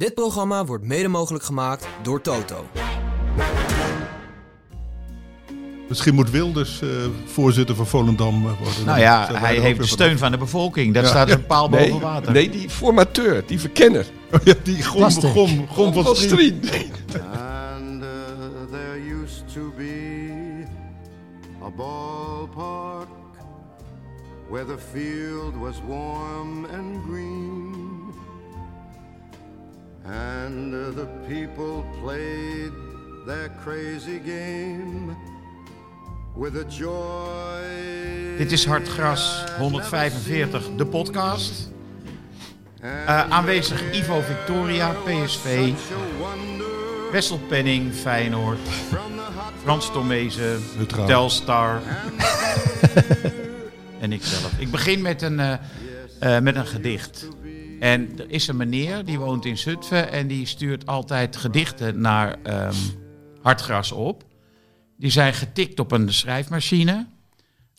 Dit programma wordt mede mogelijk gemaakt door Toto. Misschien moet Wilders eh, voorzitter van Volendam eh, worden. Nou ja, hij heeft de steun van de bevolking. Daar Ja. staat een paal Nee, boven water. nee, die formateur, die verkenner. vanaf. Ja, die gom, gom, gom van. Strien. And uh, there used to be a ballpark where the field was warm and green. And the people played their crazy game with a joy. Dit is Hartgras 145, de podcast. Eh, aanwezig Ivo Victoria, PSV. Wessel Penning, Feyenoord. Frans Tomezen. Telstar. en ikzelf. Ik begin met een, eh, eh, met een gedicht. En er is een meneer, die woont in Zutphen... en die stuurt altijd gedichten naar ehm, Hartgras op. Die zijn getikt op een schrijfmachine.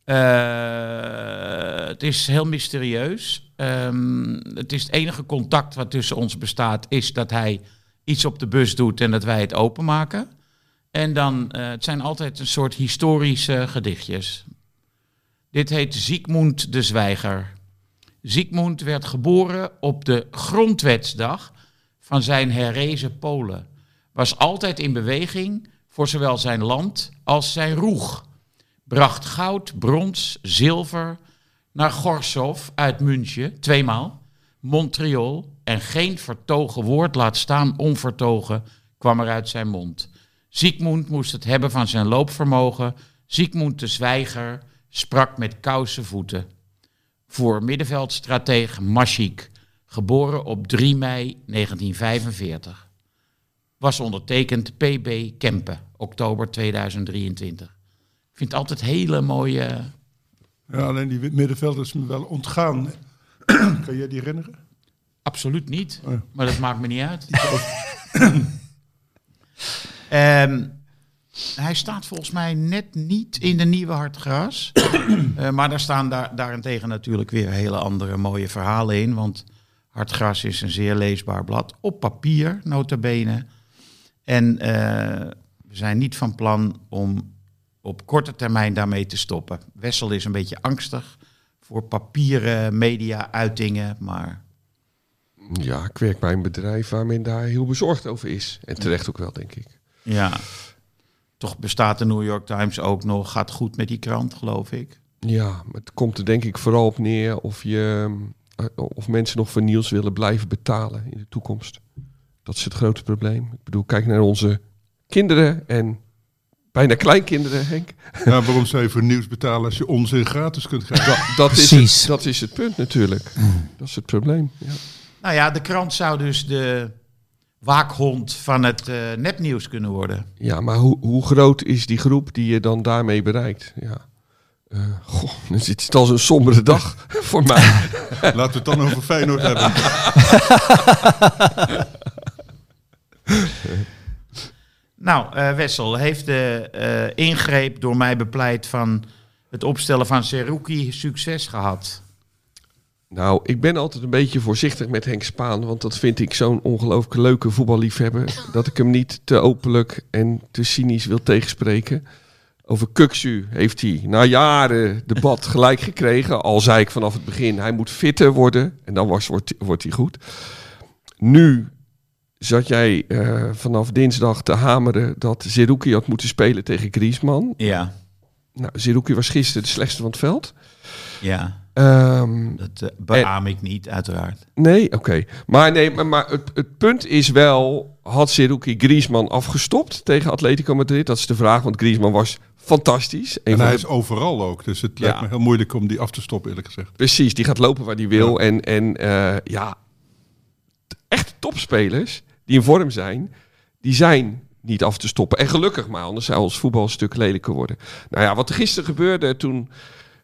Eh, het is heel mysterieus. Ehm, het is het enige contact wat tussen ons bestaat... is dat hij iets op de bus doet en dat wij het openmaken. En dan, eh, het zijn altijd een soort historische gedichtjes. Dit heet Ziekmund de Zwijger. Ziekmund werd geboren op de grondwetsdag van zijn herrezen Polen. Was altijd in beweging voor zowel zijn land als zijn roeg. Bracht goud, brons, zilver naar Gorsov uit München, tweemaal. Montreal en geen vertogen woord, laat staan onvertogen, kwam er uit zijn mond. Ziekmund moest het hebben van zijn loopvermogen. Ziekmund de Zwijger sprak met kousen voeten. Voor middenveldstrateeg Maschik, geboren op 3 mei 1945. Was ondertekend PB Kempen, oktober 2023. Ik vind het altijd hele mooie... Ja, alleen die middenveld is me wel ontgaan. kan jij die herinneren? Absoluut niet, Oh. maar dat maakt me niet uit. Ehm, hij staat volgens mij net niet in de nieuwe Hartgras. Eh, maar daar staan daar, daarentegen natuurlijk weer hele andere mooie verhalen in. Want Hartgras is een zeer leesbaar blad. Op papier, nota bene. En eh, we zijn niet van plan om op korte termijn daarmee te stoppen. Wessel is een beetje angstig voor papieren media-uitingen. Maar Ja, ik werk bij een bedrijf waar men daar heel bezorgd over is. En terecht ook wel, denk ik. Ja, toch bestaat de New York Times ook nog. Gaat goed met die krant, geloof ik. Ja, het komt er denk ik vooral op neer of, je, eh, of mensen nog voor nieuws willen blijven betalen in de toekomst. Dat is het grote probleem. Ik bedoel, kijk naar onze kinderen en bijna kleinkinderen, Henk. Ja, waarom zou je voor nieuws betalen als je onzin gratis kunt krijgen? Dat, dat, is, Precies. het, dat is het punt natuurlijk. Dat is het probleem. Ja. Nou ja, de krant zou dus de waakhond van het eh, nepnieuws kunnen worden. Ja, maar hoe, hoe groot is die groep die je dan daarmee bereikt? Ja. Eh, goh, dan zit het als een sombere dag voor mij. Laten we het dan over Feyenoord hebben. Nou, eh, Wessel heeft de eh, ingreep door mij bepleit van het opstellen van Seruki succes gehad. Nou, ik ben altijd een beetje voorzichtig met Henk Spaan, want dat vind ik zo'n ongelooflijk leuke voetballiefhebber, dat ik hem niet te openlijk en te cynisch wil tegenspreken. Over Kuksu heeft hij na jaren debat gelijk gekregen. Al zei ik vanaf het begin, hij moet fitter worden en dan was, wordt, wordt hij goed. Nu zat jij eh, vanaf dinsdag te hameren dat Zerouki had moeten spelen tegen Griezmann. Ja, Nou, Zerouki was gisteren de slechtste van het veld. ja. Ehm, Dat eh, beaam ik niet, uiteraard. Nee, oké. Maar, nee, maar, maar het, het punt is wel, had Seruki Griezmann afgestopt tegen Atletico Madrid? Dat is de vraag, want Griezmann was fantastisch. En hij de- is overal ook. Dus het Ja. lijkt me heel moeilijk om die af te stoppen, eerlijk gezegd. Precies, die gaat lopen waar hij wil. En, en eh, ja, t- echte topspelers die in vorm zijn, die zijn niet af te stoppen. En gelukkig maar, anders zou ons voetbal een stuk lelijker worden. Nou ja, wat er gisteren gebeurde, toen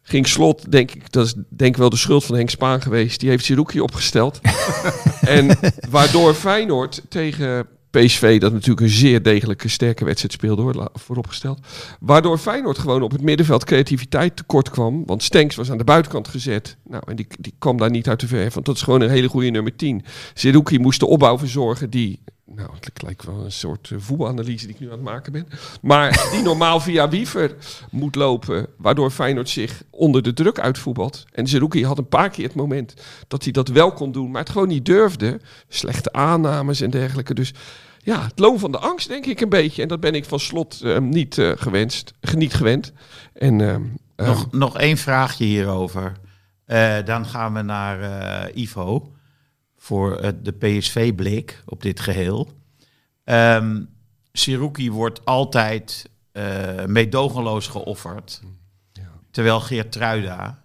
ging Slot, denk ik, dat is denk ik wel de schuld van Henk Spaan geweest. Die heeft Siruki opgesteld. en waardoor Feyenoord tegen PSV dat natuurlijk een zeer degelijke, sterke wedstrijd speelde, hoor, vooropgesteld. Waardoor Feyenoord gewoon op het middenveld creativiteit tekort kwam. Want Stenks was aan de buitenkant gezet. Nou, en die, die kwam daar niet uit de verf. Want dat is gewoon een hele goede nummer 10. Zerouki moest de opbouw verzorgen die... Nou, het lijkt wel een soort eh, voetbalanalyse die ik nu aan het maken ben. Maar die normaal via Wiever moet lopen. Waardoor Feyenoord zich onder de druk uitvoetbalt. En Zerouki had een paar keer het moment dat hij dat wel kon doen. Maar het gewoon niet durfde. Slechte aannames en dergelijke. Dus ja, het loon van de angst denk ik een beetje. En dat ben ik van slot eh, niet eh, gewenst. Niet gewend. En ehm, ehm, Nog, nog één vraagje hierover. Dan gaan we naar Ivo voor eh, de PSV-blik op dit geheel. Ehm Siruki wordt altijd eh meedogenloos geofferd. Terwijl Geert Truida,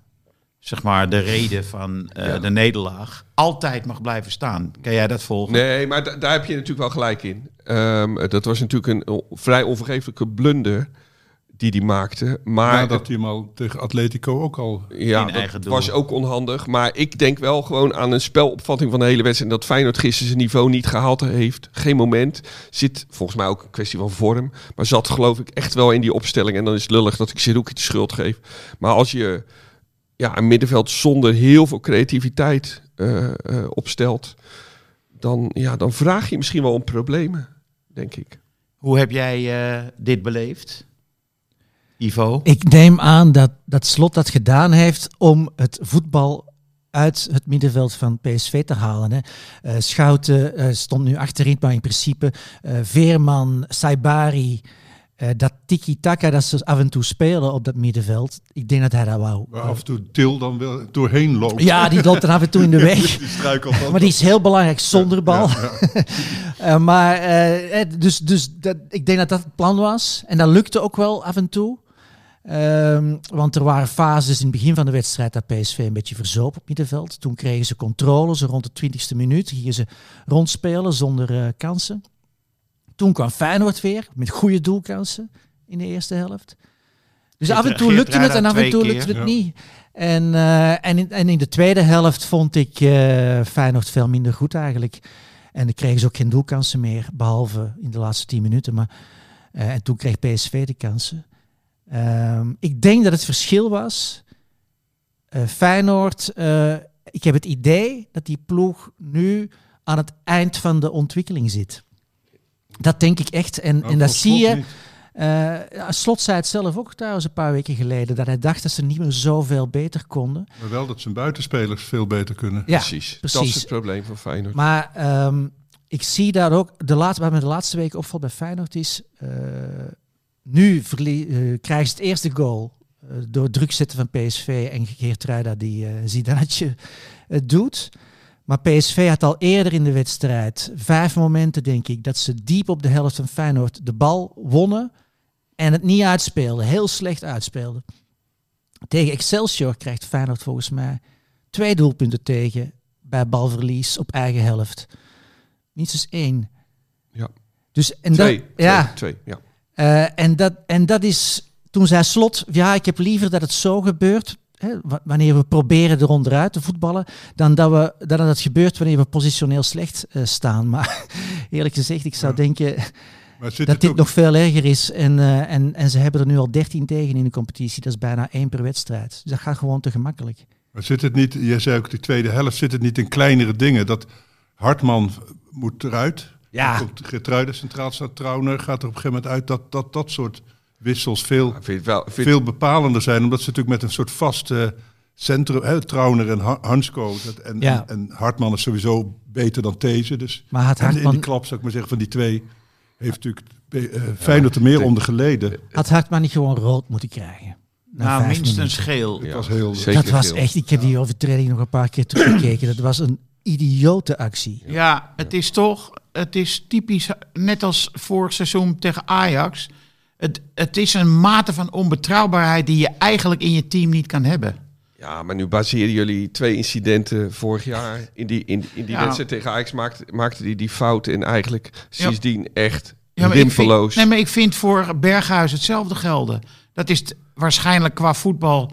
zeg maar de reden van eh, Ja. de nederlaag, altijd mag blijven staan. Kan jij dat volgen? Nee, maar da- daar heb je natuurlijk wel gelijk in. Ehm, dat was natuurlijk een vrij onvergeeflijke blunder die hij maakte. Maar Nadat hij hem al tegen Atletico ook al... ja, in dat eigen doel. was ook onhandig. Maar ik denk wel gewoon aan een spelopvatting van de hele wedstrijd. Dat Feyenoord gisteren zijn niveau niet gehaald heeft. Geen moment. Zit volgens mij ook een kwestie van vorm. Maar zat geloof ik echt wel in die opstelling. En dan is het lullig dat ik Seruki de schuld geef. Maar als je ja, een middenveld zonder heel veel creativiteit eh, eh, opstelt. Dan, ja, dan vraag je misschien wel om problemen, denk ik. Hoe heb jij eh, dit beleefd, Ivo? Ik neem aan dat, dat Slot dat gedaan heeft om het voetbal uit het middenveld van PSV te halen. Hè. Eh, Schouten eh, stond nu achterin, maar in principe eh, Veerman, Saibari, eh, dat tiki-taka dat ze af en toe spelen op dat middenveld. Ik denk dat hij dat wou. Af en toe Til dan wel doorheen loopt. Ja, die loopt dan af en toe in de weg. Die. Maar die is heel belangrijk zonder bal. Ja, ja. Eh, maar dus, dus dat, ik denk dat dat het plan was. En dat lukte ook wel af en toe. Ehm, want er waren fases in het begin van de wedstrijd dat PSV een beetje verzoop op middenveld. Toen kregen ze controle, zo rond de twintigste minuut. Gingen ze rondspelen zonder eh, kansen. Toen kwam Feyenoord weer met goede doelkansen in de eerste helft. Dus Geert- af en toe Geert lukte het en af en toe lukte keer. het Ja. niet. En, eh, en, in, en in de tweede helft vond ik eh, Feyenoord veel minder goed eigenlijk. En dan kregen ze ook geen doelkansen meer, behalve in de laatste tien minuten. Maar, eh, en toen kreeg PSV de kansen. Ehm, ik denk dat het verschil was. eh, Feyenoord, eh, ik heb het idee dat die ploeg nu aan het eind van de ontwikkeling zit. Dat denk ik echt. En, Nou, en dat zie je. eh, ja, Slot zei het zelf ook trouwens een paar weken geleden. Dat hij dacht dat ze niet meer zoveel beter konden. Maar wel dat zijn buitenspelers veel beter kunnen. Ja, precies. Dat is het probleem van Feyenoord. Maar ehm, ik zie daar ook, de laatste, wat me de laatste week opvalt bij Feyenoord is, eh, nu eh, krijgen ze het eerste goal eh, door het druk zetten van PSV en Geertruida die eh Zidanetje eh, doet. Maar PSV had al eerder in de wedstrijd vijf momenten, denk ik, dat ze diep op de helft van Feyenoord de bal wonnen en het niet uitspeelden. Heel slecht uitspeelden. Tegen Excelsior krijgt Feyenoord volgens mij twee doelpunten tegen bij balverlies op eigen helft. Niets is één. Ja. Dus, en twee, dat, twee, ja, twee, ja. Eh, en, dat, en dat is, toen zei Slot, ja, ik heb liever dat het zo gebeurt, hè, wa- wanneer we proberen er onderuit te voetballen, dan dat, we, dan dat het gebeurt wanneer we positioneel slecht eh, staan. Maar eerlijk gezegd, ik zou Ja. denken dat dit ook, nog veel erger is. En, eh, en, en ze hebben er nu al 13 tegen in de competitie. Dat is bijna één per wedstrijd. Dus dat gaat gewoon te gemakkelijk. maar zit het niet, jij zei ook de tweede helft, zit het niet in kleinere dingen? Dat Hartman moet eruit. Ja. Gertruiden centraal staat, Trauner gaat er op een gegeven moment uit dat dat, dat soort wissels veel, Ik vind het wel, vind veel bepalender zijn. Omdat ze natuurlijk met een soort vaste centrum, hè, Trauner en Ha- Hansko. Dat, en, Ja. en, en Hartman is sowieso beter dan These. Dus Maar had in die klap, zou ik maar zeggen, van die twee heeft natuurlijk eh Feyenoord er meer de- onder geleden. had Hartman niet gewoon rood moeten krijgen? Na Nou, minstens geel. Het was heel... zeker Dat was geel. echt, ik heb die overtreding nog een paar keer teruggekeken. Dat was een idiote actie. Ja, het is toch, het is typisch, net als vorig seizoen tegen Ajax. Het, het is een mate van onbetrouwbaarheid die je eigenlijk in je team niet kan hebben. Ja, maar nu baseren jullie twee incidenten vorig jaar. In die, in, in die Ja. wedstrijd tegen Ajax maakte, maakte die die fout. En eigenlijk sindsdien echt Ja, maar vind, nee, maar ik vind voor Berghuis hetzelfde gelden. Dat is t- waarschijnlijk qua voetbal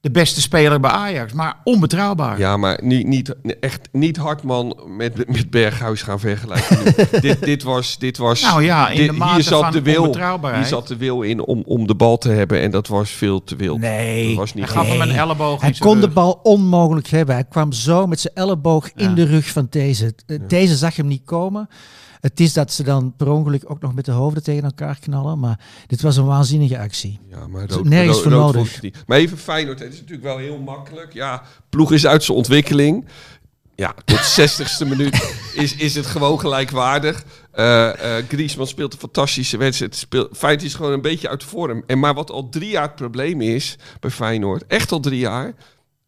de beste speler bij Ajax. Maar onbetrouwbaar. Ja, maar niet, niet, echt niet Hartman met, met Berghuis gaan vergelijken. dit, dit was, dit was Nou ja, in dit- de mate hier zat van de wil, onbetrouwbaarheid. Hier zat de wil in om, om de bal te hebben en dat was veel te wild. Nee. Dat was niet Hij gaf hem een elleboog Hij kon de bal onmogelijk hebben. Hij kwam zo met zijn elleboog in de rug van deze. Deze zag hem niet komen. Het is dat ze dan per ongeluk ook nog met de hoofden tegen elkaar knallen. Maar dit was een waanzinnige actie. Ja, maar rood, nergens rood- voor rood nodig. Maar even Feyenoord, het is natuurlijk wel heel makkelijk. Ja, ploeg is uit zijn ontwikkeling. Ja, tot 60ste minuut is, is het gewoon gelijkwaardig. Eh Griezmann speelt een fantastische wedstrijd. Speelt, Feyenoord is gewoon een beetje uit de vorm. En maar wat al drie jaar het probleem is bij Feyenoord, echt al drie jaar,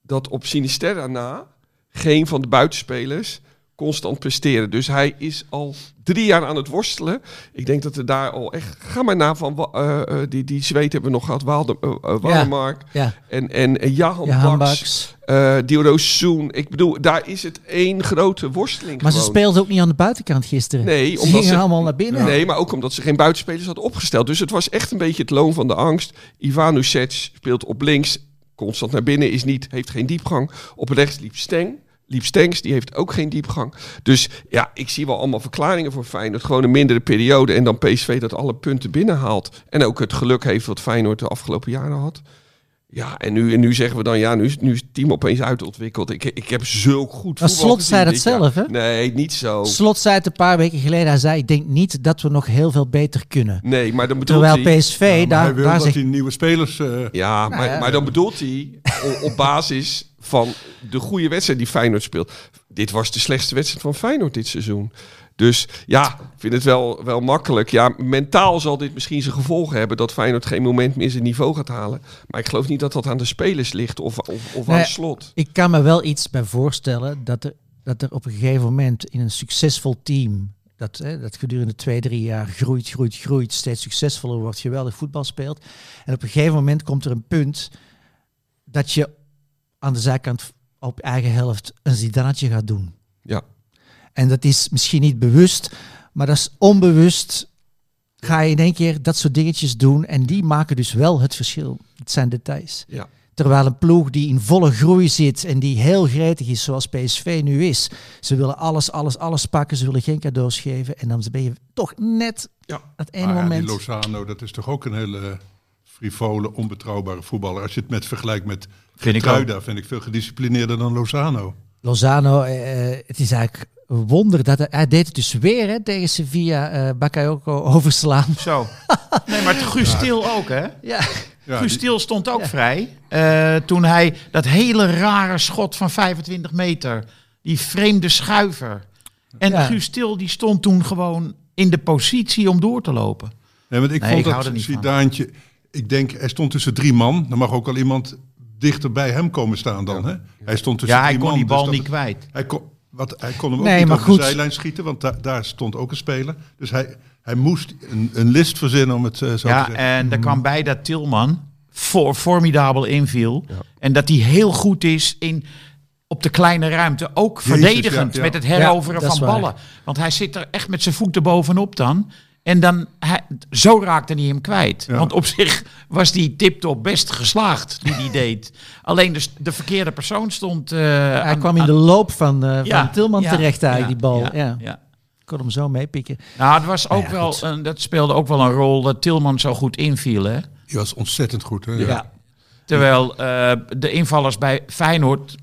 dat op Sinisterra na geen van de buitenspelers constant presteren. Dus hij is al drie jaar aan het worstelen. Ik denk dat er daar al echt... Ga maar na van... eh, eh, die, die zweet hebben we nog gehad. Waalde, uh, Waaldemark. Ja, En, en, Jahan, Jahan Baks. Baks. eh Soen. Ik bedoel, daar is het één grote worsteling Maar ze speelden ook niet aan de buitenkant gisteren. Nee, ze omdat gingen ze- allemaal naar binnen. Nee, maar ook omdat ze geen buitenspelers hadden opgesteld. Dus het was echt een beetje het loon van de angst. Ivanusec speelt op links, constant naar binnen, is niet, heeft geen diepgang. Op rechts liep Steng. Liep Stengs, die heeft ook geen diepgang. Dus ja, ik zie wel allemaal verklaringen voor Feyenoord. Gewoon een mindere periode en dan PSV dat alle punten binnenhaalt. En ook het geluk heeft wat Feyenoord de afgelopen jaren had. Ja, en nu, en nu zeggen we dan, ja, nu, is- nu is het team opeens uitontwikkeld. Ik, ik heb zulk goed Maar Slot zei dat zelf, hè? Nee, niet zo. Slot zei het een paar weken geleden. Hij zei, ik denk niet dat we nog heel veel beter kunnen. Nee, maar dan bedoelt Terwijl hij... PSV, Ja, maar hij daar, wil daar dat hij nieuwe spelers... eh, Ja, maar, ja. maar dan bedoelt hij op basis van de goede wedstrijd die Feyenoord speelt. Dit was de slechtste wedstrijd van Feyenoord dit seizoen. Dus ja, ik vind het wel, wel makkelijk. Ja, mentaal zal dit misschien zijn gevolgen hebben dat Feyenoord geen moment meer zijn niveau gaat halen. Maar ik geloof niet dat dat aan de spelers ligt of, of, of aan Nee. slot. Ik kan me wel iets bij voorstellen dat er, dat er op een gegeven moment in een succesvol team, dat, hè, dat gedurende twee, drie jaar groeit, groeit, groeit, steeds succesvoller wordt, geweldig voetbal speelt. En op een gegeven moment komt er een punt dat je aan de zijkant op eigen helft een Zidanetje gaat doen. Ja. En dat is misschien niet bewust, maar dat is onbewust. Ga je in één keer dat soort dingetjes doen en die maken dus wel het verschil. Het zijn details. Ja. Terwijl een ploeg die in volle groei zit en die heel gretig is zoals PSV nu is. Ze willen alles, alles, alles pakken. Ze willen geen cadeaus geven. En dan ben je toch net Ja. dat ene maar ja, moment. die Lozano, dat is toch ook een hele frivole, onbetrouwbare voetballer. Als je het met vergelijkt met Truida, vind ik veel gedisciplineerder dan Lozano. Lozano, eh, het is eigenlijk een wonder dat hij, hij deed het dus weer hè, tegen Sevilla eh Bakayoko overslaan. Zo. Nee, maar Guus Stil ook, hè? Ja, Ja, Guus Stil stond ook vrij. eh, toen hij dat hele rare schot van 25 meter, die vreemde schuiver. En Ja. Guus Stil die stond toen gewoon in de positie om door te lopen. Nee, want ik Nee, vond ik hou er dat van. Ik denk, hij stond tussen drie man. Dan mag ook wel iemand dichter bij hem komen staan dan. Hè? Hij stond tussen Ja, hij drie kon man. die dus bal niet kwijt. Hij kon, wat, hij kon hem ook niet maar op goed. de zijlijn schieten, want da- daar stond ook een speler. Dus hij, hij moest een, een list verzinnen om het eh, zo te Ja, zeggen. en er kwam bij dat Tilman voor, formidabel inviel. En dat hij heel goed is in op de kleine ruimte. Ook Jezus, verdedigend ja, ja. met het heroveren Ja, van ballen. Want hij zit er echt met zijn voeten bovenop dan. En dan, hij, zo raakte hij hem kwijt. Ja. Want op zich was die tip-top best geslaagd, die die deed. Alleen de, de verkeerde persoon stond... eh, hij aan- kwam in aan- de loop van, eh, Ja, van Tilman ja, terecht eigenlijk, ja, die bal. Ja, ja, ja. kon hem zo meepikken. Nou, het was ook ja, wel, een- dat speelde ook wel een rol dat Tilman zo goed inviel, hè? Die was ontzettend goed. Hè? Ja. Terwijl eh, de invallers bij Feyenoord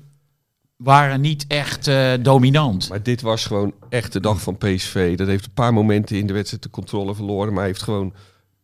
waren niet echt eh, dominant. Maar dit was gewoon echt de dag van PSV. Dat heeft een paar momenten in de wedstrijd de controle verloren. Maar hij heeft gewoon,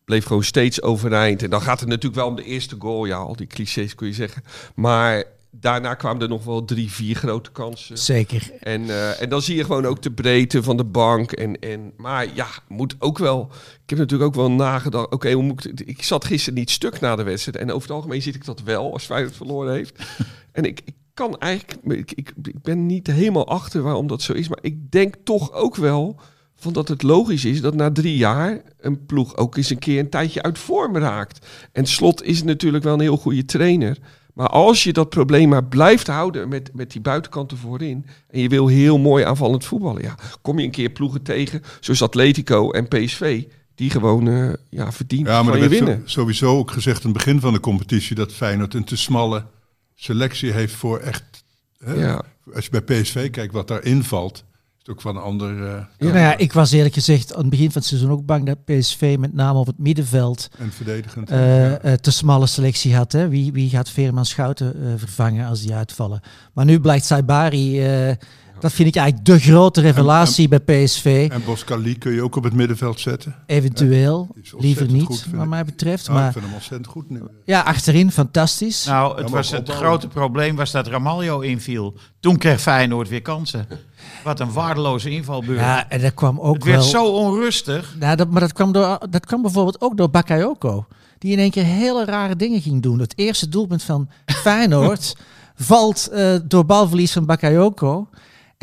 bleef gewoon steeds overeind. En dan gaat het natuurlijk wel om de eerste goal. Ja, al die clichés kun je zeggen. Maar daarna kwamen er nog wel drie, vier grote kansen. Zeker. En, eh, en dan zie je gewoon ook de breedte van de bank. En, en, maar ja, moet ook wel. Ik heb natuurlijk ook wel nagedacht. Oké, hoe moet ik, ik zat gisteren niet stuk na de wedstrijd. En over het algemeen zit ik dat wel als Feyenoord verloren heeft. en ik, ik kan eigenlijk. Ik, ik, ik ben niet helemaal achter waarom dat zo is. Maar ik denk toch ook wel. Van dat het logisch is dat na drie jaar een ploeg ook eens een keer een tijdje uit vorm raakt. En Slot is natuurlijk wel een heel goede trainer. Maar als je dat probleem maar blijft houden met, met die buitenkanten voorin. En je wil heel mooi aanvallend voetballen. Ja, kom je een keer ploegen tegen, zoals Atletico en PSV. Die gewoon eh, ja, verdiend Ja, maar van je winnen. sowieso ook gezegd in het begin van de competitie dat Feyenoord een te smalle selectie heeft voor echt... Hè, Ja. Als je bij PSV kijkt wat daar invalt, is het ook van een ander... eh, Ja. Nou ja, ik was eerlijk gezegd aan het begin van het seizoen ook bang dat PSV met name op het middenveld en verdedigend. eh, ja. eh, te smalle selectie had. Hè? Wie, wie gaat Veerman Schouten eh, vervangen als die uitvallen? Maar nu blijkt Saibari, eh, dat vind ik eigenlijk de grote revelatie bij PSV. En Boskali kun je ook op het middenveld zetten. Eventueel, liever niet, goed, wat mij betreft. Ja, ik maar vind hem ontzettend goed nu. ja, achterin fantastisch. Nou, het, maar was het grote probleem was dat Ramaljo inviel. Toen kreeg Feyenoord weer kansen. Wat een waardeloze invalbeurt. ja, en dat kwam ook het werd wel... zo onrustig. Nou, dat, maar dat kwam, door, dat kwam bijvoorbeeld ook door Bakayoko. Die in één keer hele rare dingen ging doen. Het eerste doelpunt van Feyenoord valt eh, door balverlies van Bakayoko.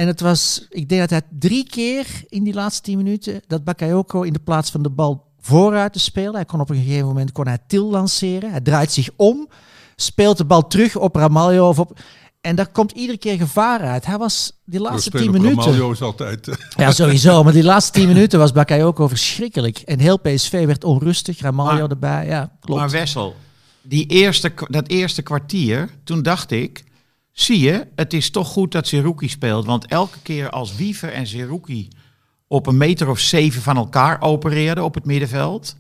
En het was, ik denk dat hij drie keer in die laatste tien minuten... dat Bakayoko in de plaats van de bal vooruit te spelen... hij kon op een gegeven moment kon hij til lanceren. Hij draait zich om, speelt de bal terug op Ramaljo of op... En daar komt iedere keer gevaar uit. Hij was die laatste tien minuten... Ramaljo is altijd... eh, Ja, sowieso. Maar die laatste tien minuten was Bakayoko verschrikkelijk. En heel PSV werd onrustig. Ramaljo Maar- erbij. Ja, klopt. Maar Wessel, die eerste, dat eerste kwartier, toen dacht ik... Zie je, het is toch goed dat Zerouki speelt. Want elke keer als Wiever en Zerouki op een meter of zeven van elkaar opereerden op het middenveld...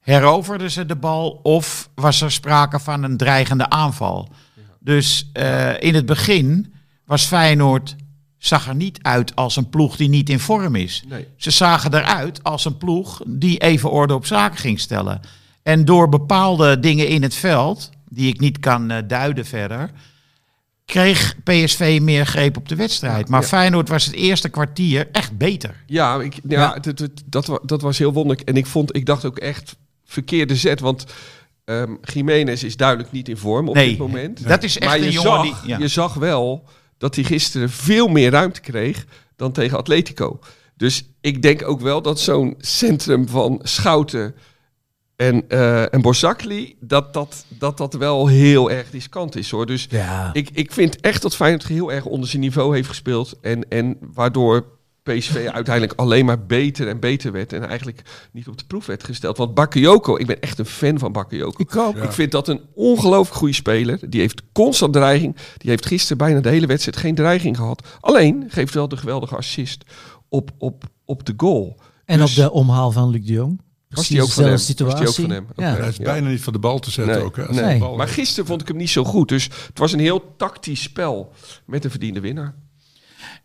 heroverden ze de bal of was er sprake van een dreigende aanval. Dus eh, in het begin was Feyenoord... zag er niet uit als een ploeg die niet in vorm is. Nee. Ze zagen eruit als een ploeg die even orde op zaken ging stellen. En door bepaalde dingen in het veld, die ik niet kan eh, duiden verder, kreeg PSV meer greep op de wedstrijd. Maar Ja. Feyenoord was het eerste kwartier echt beter. Ja, ik, ja, Ja. Dat, dat, dat, wa- dat was heel wonderlijk. En ik vond, ik dacht ook echt verkeerde zet. Want ehm Jiménez is duidelijk niet in vorm op Nee, dit moment. dat is echt maar een jongen zag, die... Ja. je zag wel dat hij gisteren veel meer ruimte kreeg dan tegen Atletico. Dus ik denk ook wel dat zo'n centrum van Schouten en, eh en Borzakli, dat dat, dat dat wel heel erg riskant is hoor. Dus ja. ik, ik vind echt dat Feyenoord heel erg onder zijn niveau heeft gespeeld. En, en waardoor PSV uiteindelijk alleen maar beter en beter werd. En eigenlijk niet op de proef werd gesteld. Want Bakayoko, ik ben echt een fan van Bakayoko. Ik ook. Ja. Ik vind dat een ongelooflijk goede speler. Die heeft constant dreiging. Die heeft gisteren bijna de hele wedstrijd geen dreiging gehad. Alleen geeft wel de geweldige assist op, op, op de goal. En Dus- op de omhaal van Luc de Jong. Was die ook van hem? dezelfde Was die ook situatie. van hem? Ja. Hij is Ja. bijna niet van de bal te zetten Nee, ook. Hè, nee. bal Maar gisteren vond ik hem niet zo goed. Dus het was een heel tactisch spel met een verdiende winnaar.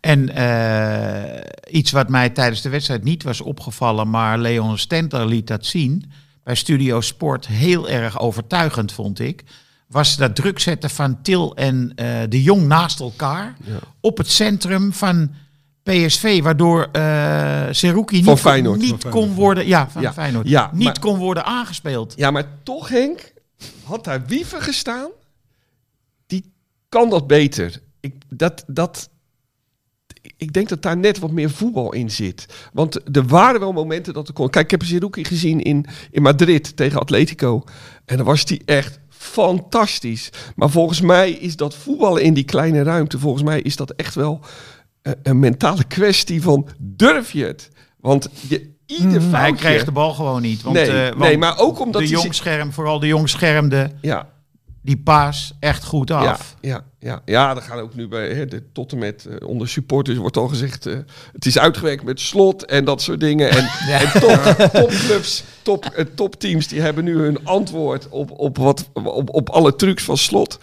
En eh, iets wat mij tijdens de wedstrijd niet was opgevallen, maar Leon Stenter liet dat zien bij Studio Sport heel erg overtuigend, vond ik. Was dat druk zetten van Til en eh, de Jong naast elkaar Ja. op het centrum van PSV, waardoor eh Seruki Van niet, Feyenoord. niet kon worden, ja, van Ja. Feyenoord, Ja, niet maar- kon worden aangespeeld. Ja, maar toch Henk, had daar Wiever gestaan, die kan dat beter. Ik, dat, dat, ik denk dat daar net wat meer voetbal in zit. Want er waren wel momenten dat er kon. Kijk, ik heb Zerouki gezien in, in Madrid tegen Atletico. En dan was die echt fantastisch. Maar volgens mij is dat voetballen in die kleine ruimte, volgens mij is dat echt wel een, een mentale kwestie van durf je het? Want je, ieder foutje... Hij kreeg de bal gewoon niet. Want, nee, eh, want nee, maar ook omdat de hij zich- jong scherm, vooral de jong schermde Ja, die paas echt goed Ja, af. ja, ja, ja, er gaan ook nu bij hè, de, tot en met eh, onder supporters wordt al gezegd, eh, het is uitgewerkt met slot en dat soort dingen. En, en top, topclubs, top, eh, topteams, die hebben nu hun antwoord op, op, wat, op, op alle trucs van slot.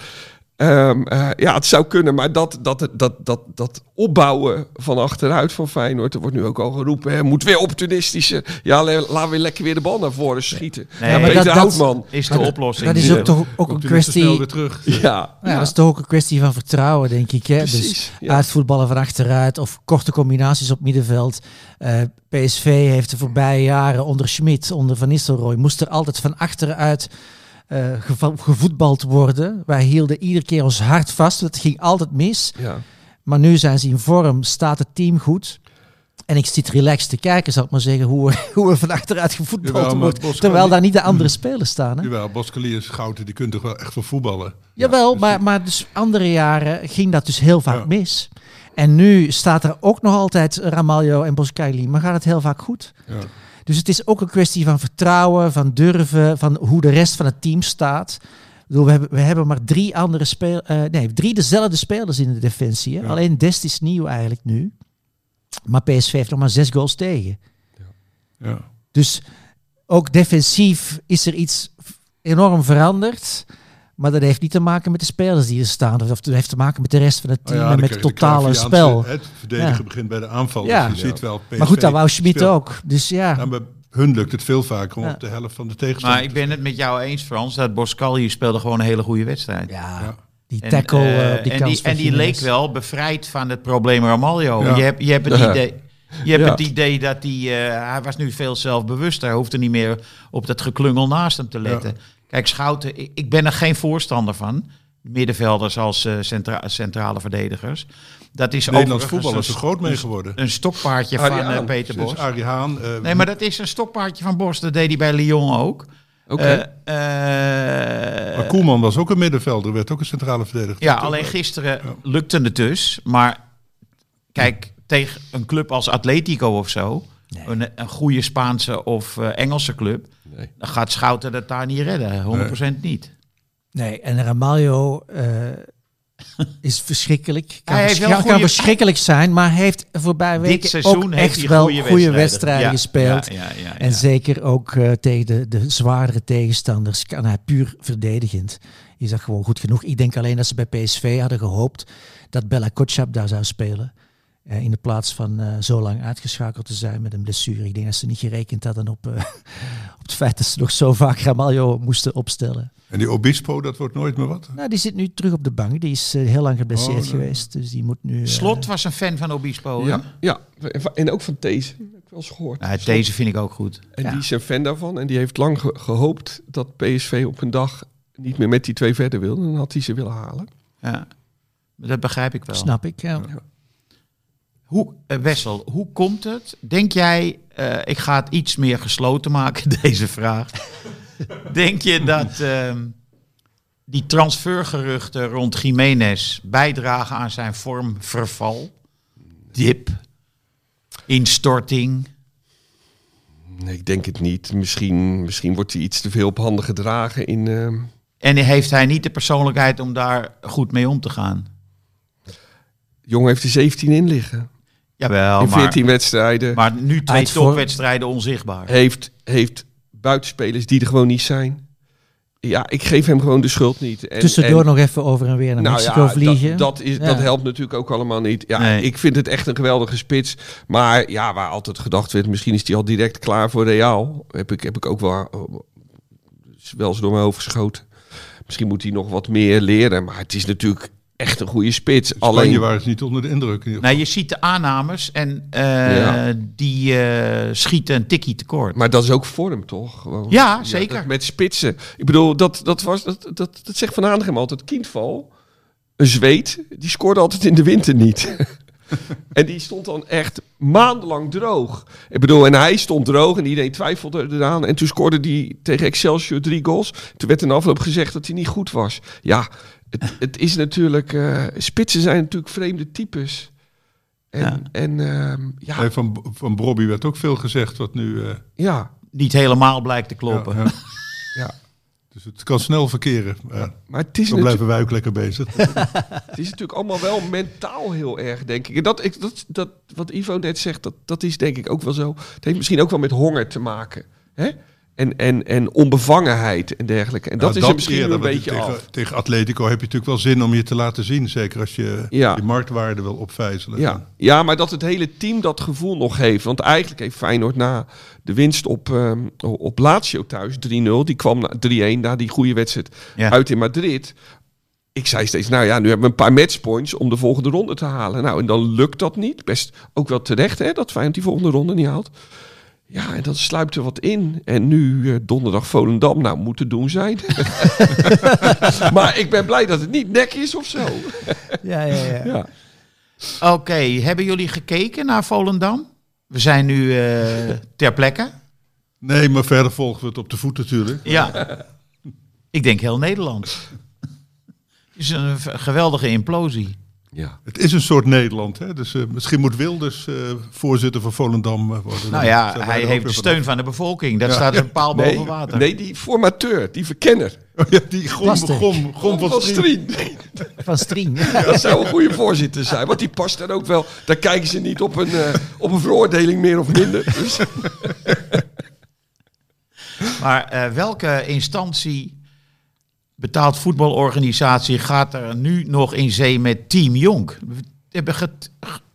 Ehm, eh, ja, het zou kunnen, maar dat, dat, dat, dat, dat opbouwen van achteruit van Feyenoord, er wordt nu ook al geroepen, hè, moet weer opportunistische, ja, le- laten we lekker weer de bal naar voren schieten. Nee, Ja, maar Peter dat- dat- Houtman. Is de oplossing. Dat is ook toch ook een weer kwestie... weer terug. Ja, Ja, dat is toch ook een kwestie van vertrouwen, denk ik. Hè? Dus precies. ja. uitvoetballen van achteruit of korte combinaties op middenveld. Eh, PSV heeft de voorbije jaren onder Schmidt, onder Van Nistelrooy, moest er altijd van achteruit eh, gevoetbald worden. Wij hielden iedere keer ons hart vast, het ging altijd mis. ja. Maar nu zijn ze in vorm, staat het team goed. En ik zit relaxed te kijken, zal ik maar zeggen, hoe, we- hoe er van achteruit gevoetbald Jawel, maar wordt. Terwijl daar niet de andere spelers staan. Hè? Jawel, Boskali en Schouten, die kunnen toch wel echt voor voetballen. Jawel, dus maar, die- maar dus andere jaren ging dat dus heel vaak Ja. mis. En nu staat er ook nog altijd Ramaljo en Boskali, maar gaat het heel vaak goed. Ja. Dus het is ook een kwestie van vertrouwen, van durven, van hoe de rest van het team staat. bedoel, we, hebben, we hebben maar drie andere spelers. nee, drie dezelfde spelers in de defensie. Hè? Ja. Alleen Dest is nieuw eigenlijk nu. Maar PSV heeft nog maar zes goals tegen. Ja. Dus ook defensief is er iets enorm veranderd. Maar dat heeft niet te maken met de spelers die er staan. Of dat heeft te maken met de rest van het Oh team ja, en met het totale spel. Het verdedigen Ja. begint bij de aanval. Ja. Dus je ziet wel, PSV Maar goed, dat wou Schmid ook. Dus ja. Maar hun lukt het veel vaker om Ja. op de helft van de tegenstander Maar ik ben het met jou eens, Frans, dat Boscali speelde gewoon een hele goede wedstrijd. ja, Ja. die En, tackle eh, eh, op die en kans die, en die leek wel bevrijd van het probleem Ramaljo. Ja. Je hebt, je hebt het Ja. idee... Je hebt Ja. het idee dat hij, eh, hij was nu veel zelfbewuster. Hij hoefde niet meer op dat geklungel naast hem te letten. Kijk, Schouten, ik, ik ben er geen voorstander van. Middenvelders als eh, centra- centrale verdedigers. Dat is Nederlands voetbal is er groot mee geworden. een stokpaardje Arie van eh, Haan. Peter Bos. Arie Haan. eh, Nee, maar dat is een stokpaardje van Bos. Dat deed hij bij Lyon ook. Oké. Maar Koeman was ook een middenvelder, werd ook een centrale verdediger. ja, alleen gisteren lukte het dus. Maar kijk, tegen een club als Atletico of zo, een, een goede Spaanse of eh, Engelse club, Nee. dan gaat Schouten het daar niet redden. 100% niet. Nee, en Ramaljo eh, is verschrikkelijk. Kan, Hij heeft vers- wel kan goede- verschrikkelijk zijn, maar heeft voorbij weken Dit seizoen ook heeft echt wel goede goede wedstrijden, wedstrijden Ja, gespeeld. Ja, ja, ja, En ja. zeker ook eh, tegen de, de zwaardere tegenstanders kan hij puur verdedigend. Is dat gewoon goed genoeg. Ik denk alleen dat ze bij PSV hadden gehoopt dat Bella Kotschap daar zou spelen. Eh, in de plaats van eh, zo lang uitgeschakeld te zijn met een blessure. Ik denk dat ze niet gerekend hadden op, eh, op het feit dat ze nog zo vaak Ramaljo moesten opstellen. En die Obispo, dat wordt nooit meer wat. Nou, die zit nu terug op de bank. Die is heel lang geblesseerd Oh, nee. geweest. Dus die moet nu... Slot was een fan van Obispo. hè? Ja, ja, en ook van deze. Heb ik wel eens gehoord. Nou, deze vind ik ook goed. En Ja. die is een fan daarvan. En die heeft lang ge- gehoopt dat PSV op een dag niet meer met die twee verder wil. Dan had hij ze willen halen. Ja. Dat begrijp ik wel. Snap ik, ja. Hoe, eh, Wessel, hoe komt het? Denk jij, eh, ik ga het iets meer gesloten maken, deze vraag. Denk je dat ehm, die transfergeruchten rond Jiménez bijdragen aan zijn vormverval? Dip? Instorting? Nee, ik denk het niet. Misschien, misschien wordt hij iets te veel op handen gedragen in... ehm, En heeft hij niet de persoonlijkheid om daar goed mee om te gaan? jongen heeft er 17 in liggen. Jawel, in maar, 14 wedstrijden. maar nu twee topwedstrijden onzichtbaar. heeft, heeft buitenspelers die er gewoon niet zijn. Ja, ik geef hem gewoon de schuld niet. En, Tussendoor en- nog even over en weer naar nou Mexico ja, vliegen. Dat, dat, is, Ja. dat helpt natuurlijk ook allemaal niet. Ja, Nee. Ik vind het echt een geweldige spits. Maar ja, waar altijd gedacht werd, misschien is hij al direct klaar voor Real. Heb ik, heb ik ook wel, is wel eens door mijn hoofd geschoten. Misschien moet hij nog wat meer leren. Maar het is natuurlijk echt een goede spits. Alleen Alleen, waren ze niet onder de indruk. in Nou, je ziet de aannames en eh, Ja. die eh, schieten een tikkie tekort. maar dat is ook vorm, toch? Gewoon. Ja, zeker. met spitsen. Ik bedoel, dat, dat, was, dat, dat, dat zegt Van Aanegem altijd. Kindval, een zweet, die scoorde altijd in de winter niet. en die stond dan echt maandenlang droog. Ik bedoel, en hij stond droog en iedereen twijfelde eraan. En toen scoorde hij tegen Excelsior drie goals. Toen werd in de afloop gezegd dat hij niet goed was. Ja, het, het is natuurlijk... eh, spitsen zijn natuurlijk vreemde types. En Ja. en, ehm, ja, van, van Bobby werd ook veel gezegd wat nu... eh, ja, Niet helemaal blijkt te kloppen. ja, ja. ja. Dus het kan snel verkeren. Ja, Maar het is dan blijven wij ook lekker bezig. Het is natuurlijk allemaal wel mentaal heel erg, denk ik. En dat, ik, dat, dat wat Ivo net zegt, dat, dat is denk ik ook wel zo. Het heeft misschien ook wel met honger te maken. Hè? En, en, en onbevangenheid en dergelijke. En dat Nou, is misschien eerder, een beetje tegen, af. Tegen Atletico heb je natuurlijk wel zin om je te laten zien. Zeker als je Ja. die marktwaarde wil opvijzelen. Ja. ja, maar dat het hele team dat gevoel nog heeft. Want eigenlijk heeft Feyenoord na de winst op, ehm, op Lazio thuis, 3-0. Die kwam na 3-1 na die goede wedstrijd Ja. uit in Madrid. Ik zei steeds, nou ja, nu hebben we een paar matchpoints om de volgende ronde te halen. Nou, en dan lukt dat niet. Best ook wel terecht, hè, dat Feyenoord die volgende ronde niet haalt. Ja, en dat sluipt er wat in. En nu eh, donderdag Volendam, nou, moet te doen zijn. maar ik ben blij dat het niet nek is of zo. Ja, ja, ja. Ja. Oké, hebben jullie gekeken naar Volendam? We zijn nu eh, ter plekke. Nee, maar verder volgen we het op de voet natuurlijk. Ja. Ik denk heel Nederland. Het is een geweldige implosie. Ja. Het is een soort Nederland. Hè? Dus eh, misschien moet Wilders eh, voorzitter van Volendam eh, worden. Nou ja, hij heeft de steun van de bevolking. Daar Ja. staat een paal Nee, boven water. nee, die formateur, die verkenner. vanaf. Ja, die gom, Lastig. gom, gom van van Strien. Strien. Van Strien. Dat zou een goede voorzitter zijn. Want die past dan ook wel. Daar kijken ze niet op een, op een veroordeling meer of minder. Dus, Maar eh, welke instantie, betaald voetbalorganisatie, gaat er nu nog in zee met Team Jonk? We hebben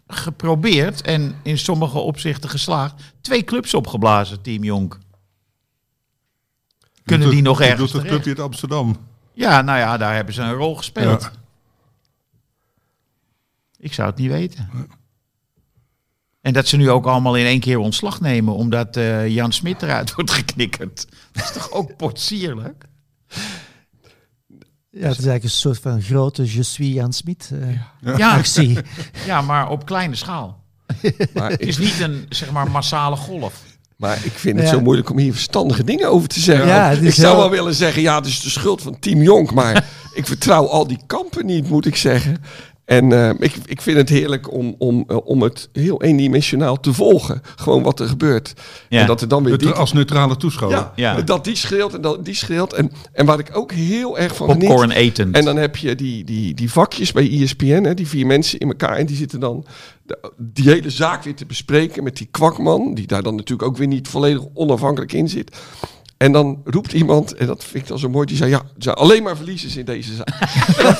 geprobeerd en in sommige opzichten geslaagd. Twee clubs opgeblazen, Team Jonk. Kunnen die nog ergens doet het clubje uit Amsterdam. Ja, nou ja, daar hebben ze een rol gespeeld. Ja. Ik zou het niet weten. En dat ze nu ook allemaal in één keer ontslag nemen, omdat eh, Jan Smit eruit wordt geknikkerd. Dat is toch ook potsierlijk? Ja, het is eigenlijk een soort van grote Je suis Jan Smit eh, Ja, actie. ja, maar op kleine schaal. maar, Het is niet een zeg maar massale golf. maar ik vind het Ja. zo moeilijk om hier verstandige dingen over te zeggen. Ja, ik zou heel- wel willen zeggen, ja, het is de schuld van Team Jonk. Maar ik vertrouw al die kampen niet, moet ik zeggen. En eh, ik, ik vind het heerlijk om, om, eh, om het heel eendimensionaal te volgen. Gewoon wat er gebeurt. Ja. En dat er dan weer die, Als neutrale toeschouwer. ja, Ja. dat die schreeuwt en dat die schreeuwt. En, en waar ik ook heel erg van geniet... Popcorn etend. En dan heb je die, die, die vakjes bij ESPN, hè, die vier mensen in elkaar. En die zitten dan de- die hele zaak weer te bespreken met die kwakman. Die daar dan natuurlijk ook weer niet volledig onafhankelijk in zit. En dan roept iemand, en dat vind ik dan zo mooi, die zei, ja, er zijn alleen maar verliezers in deze zaak.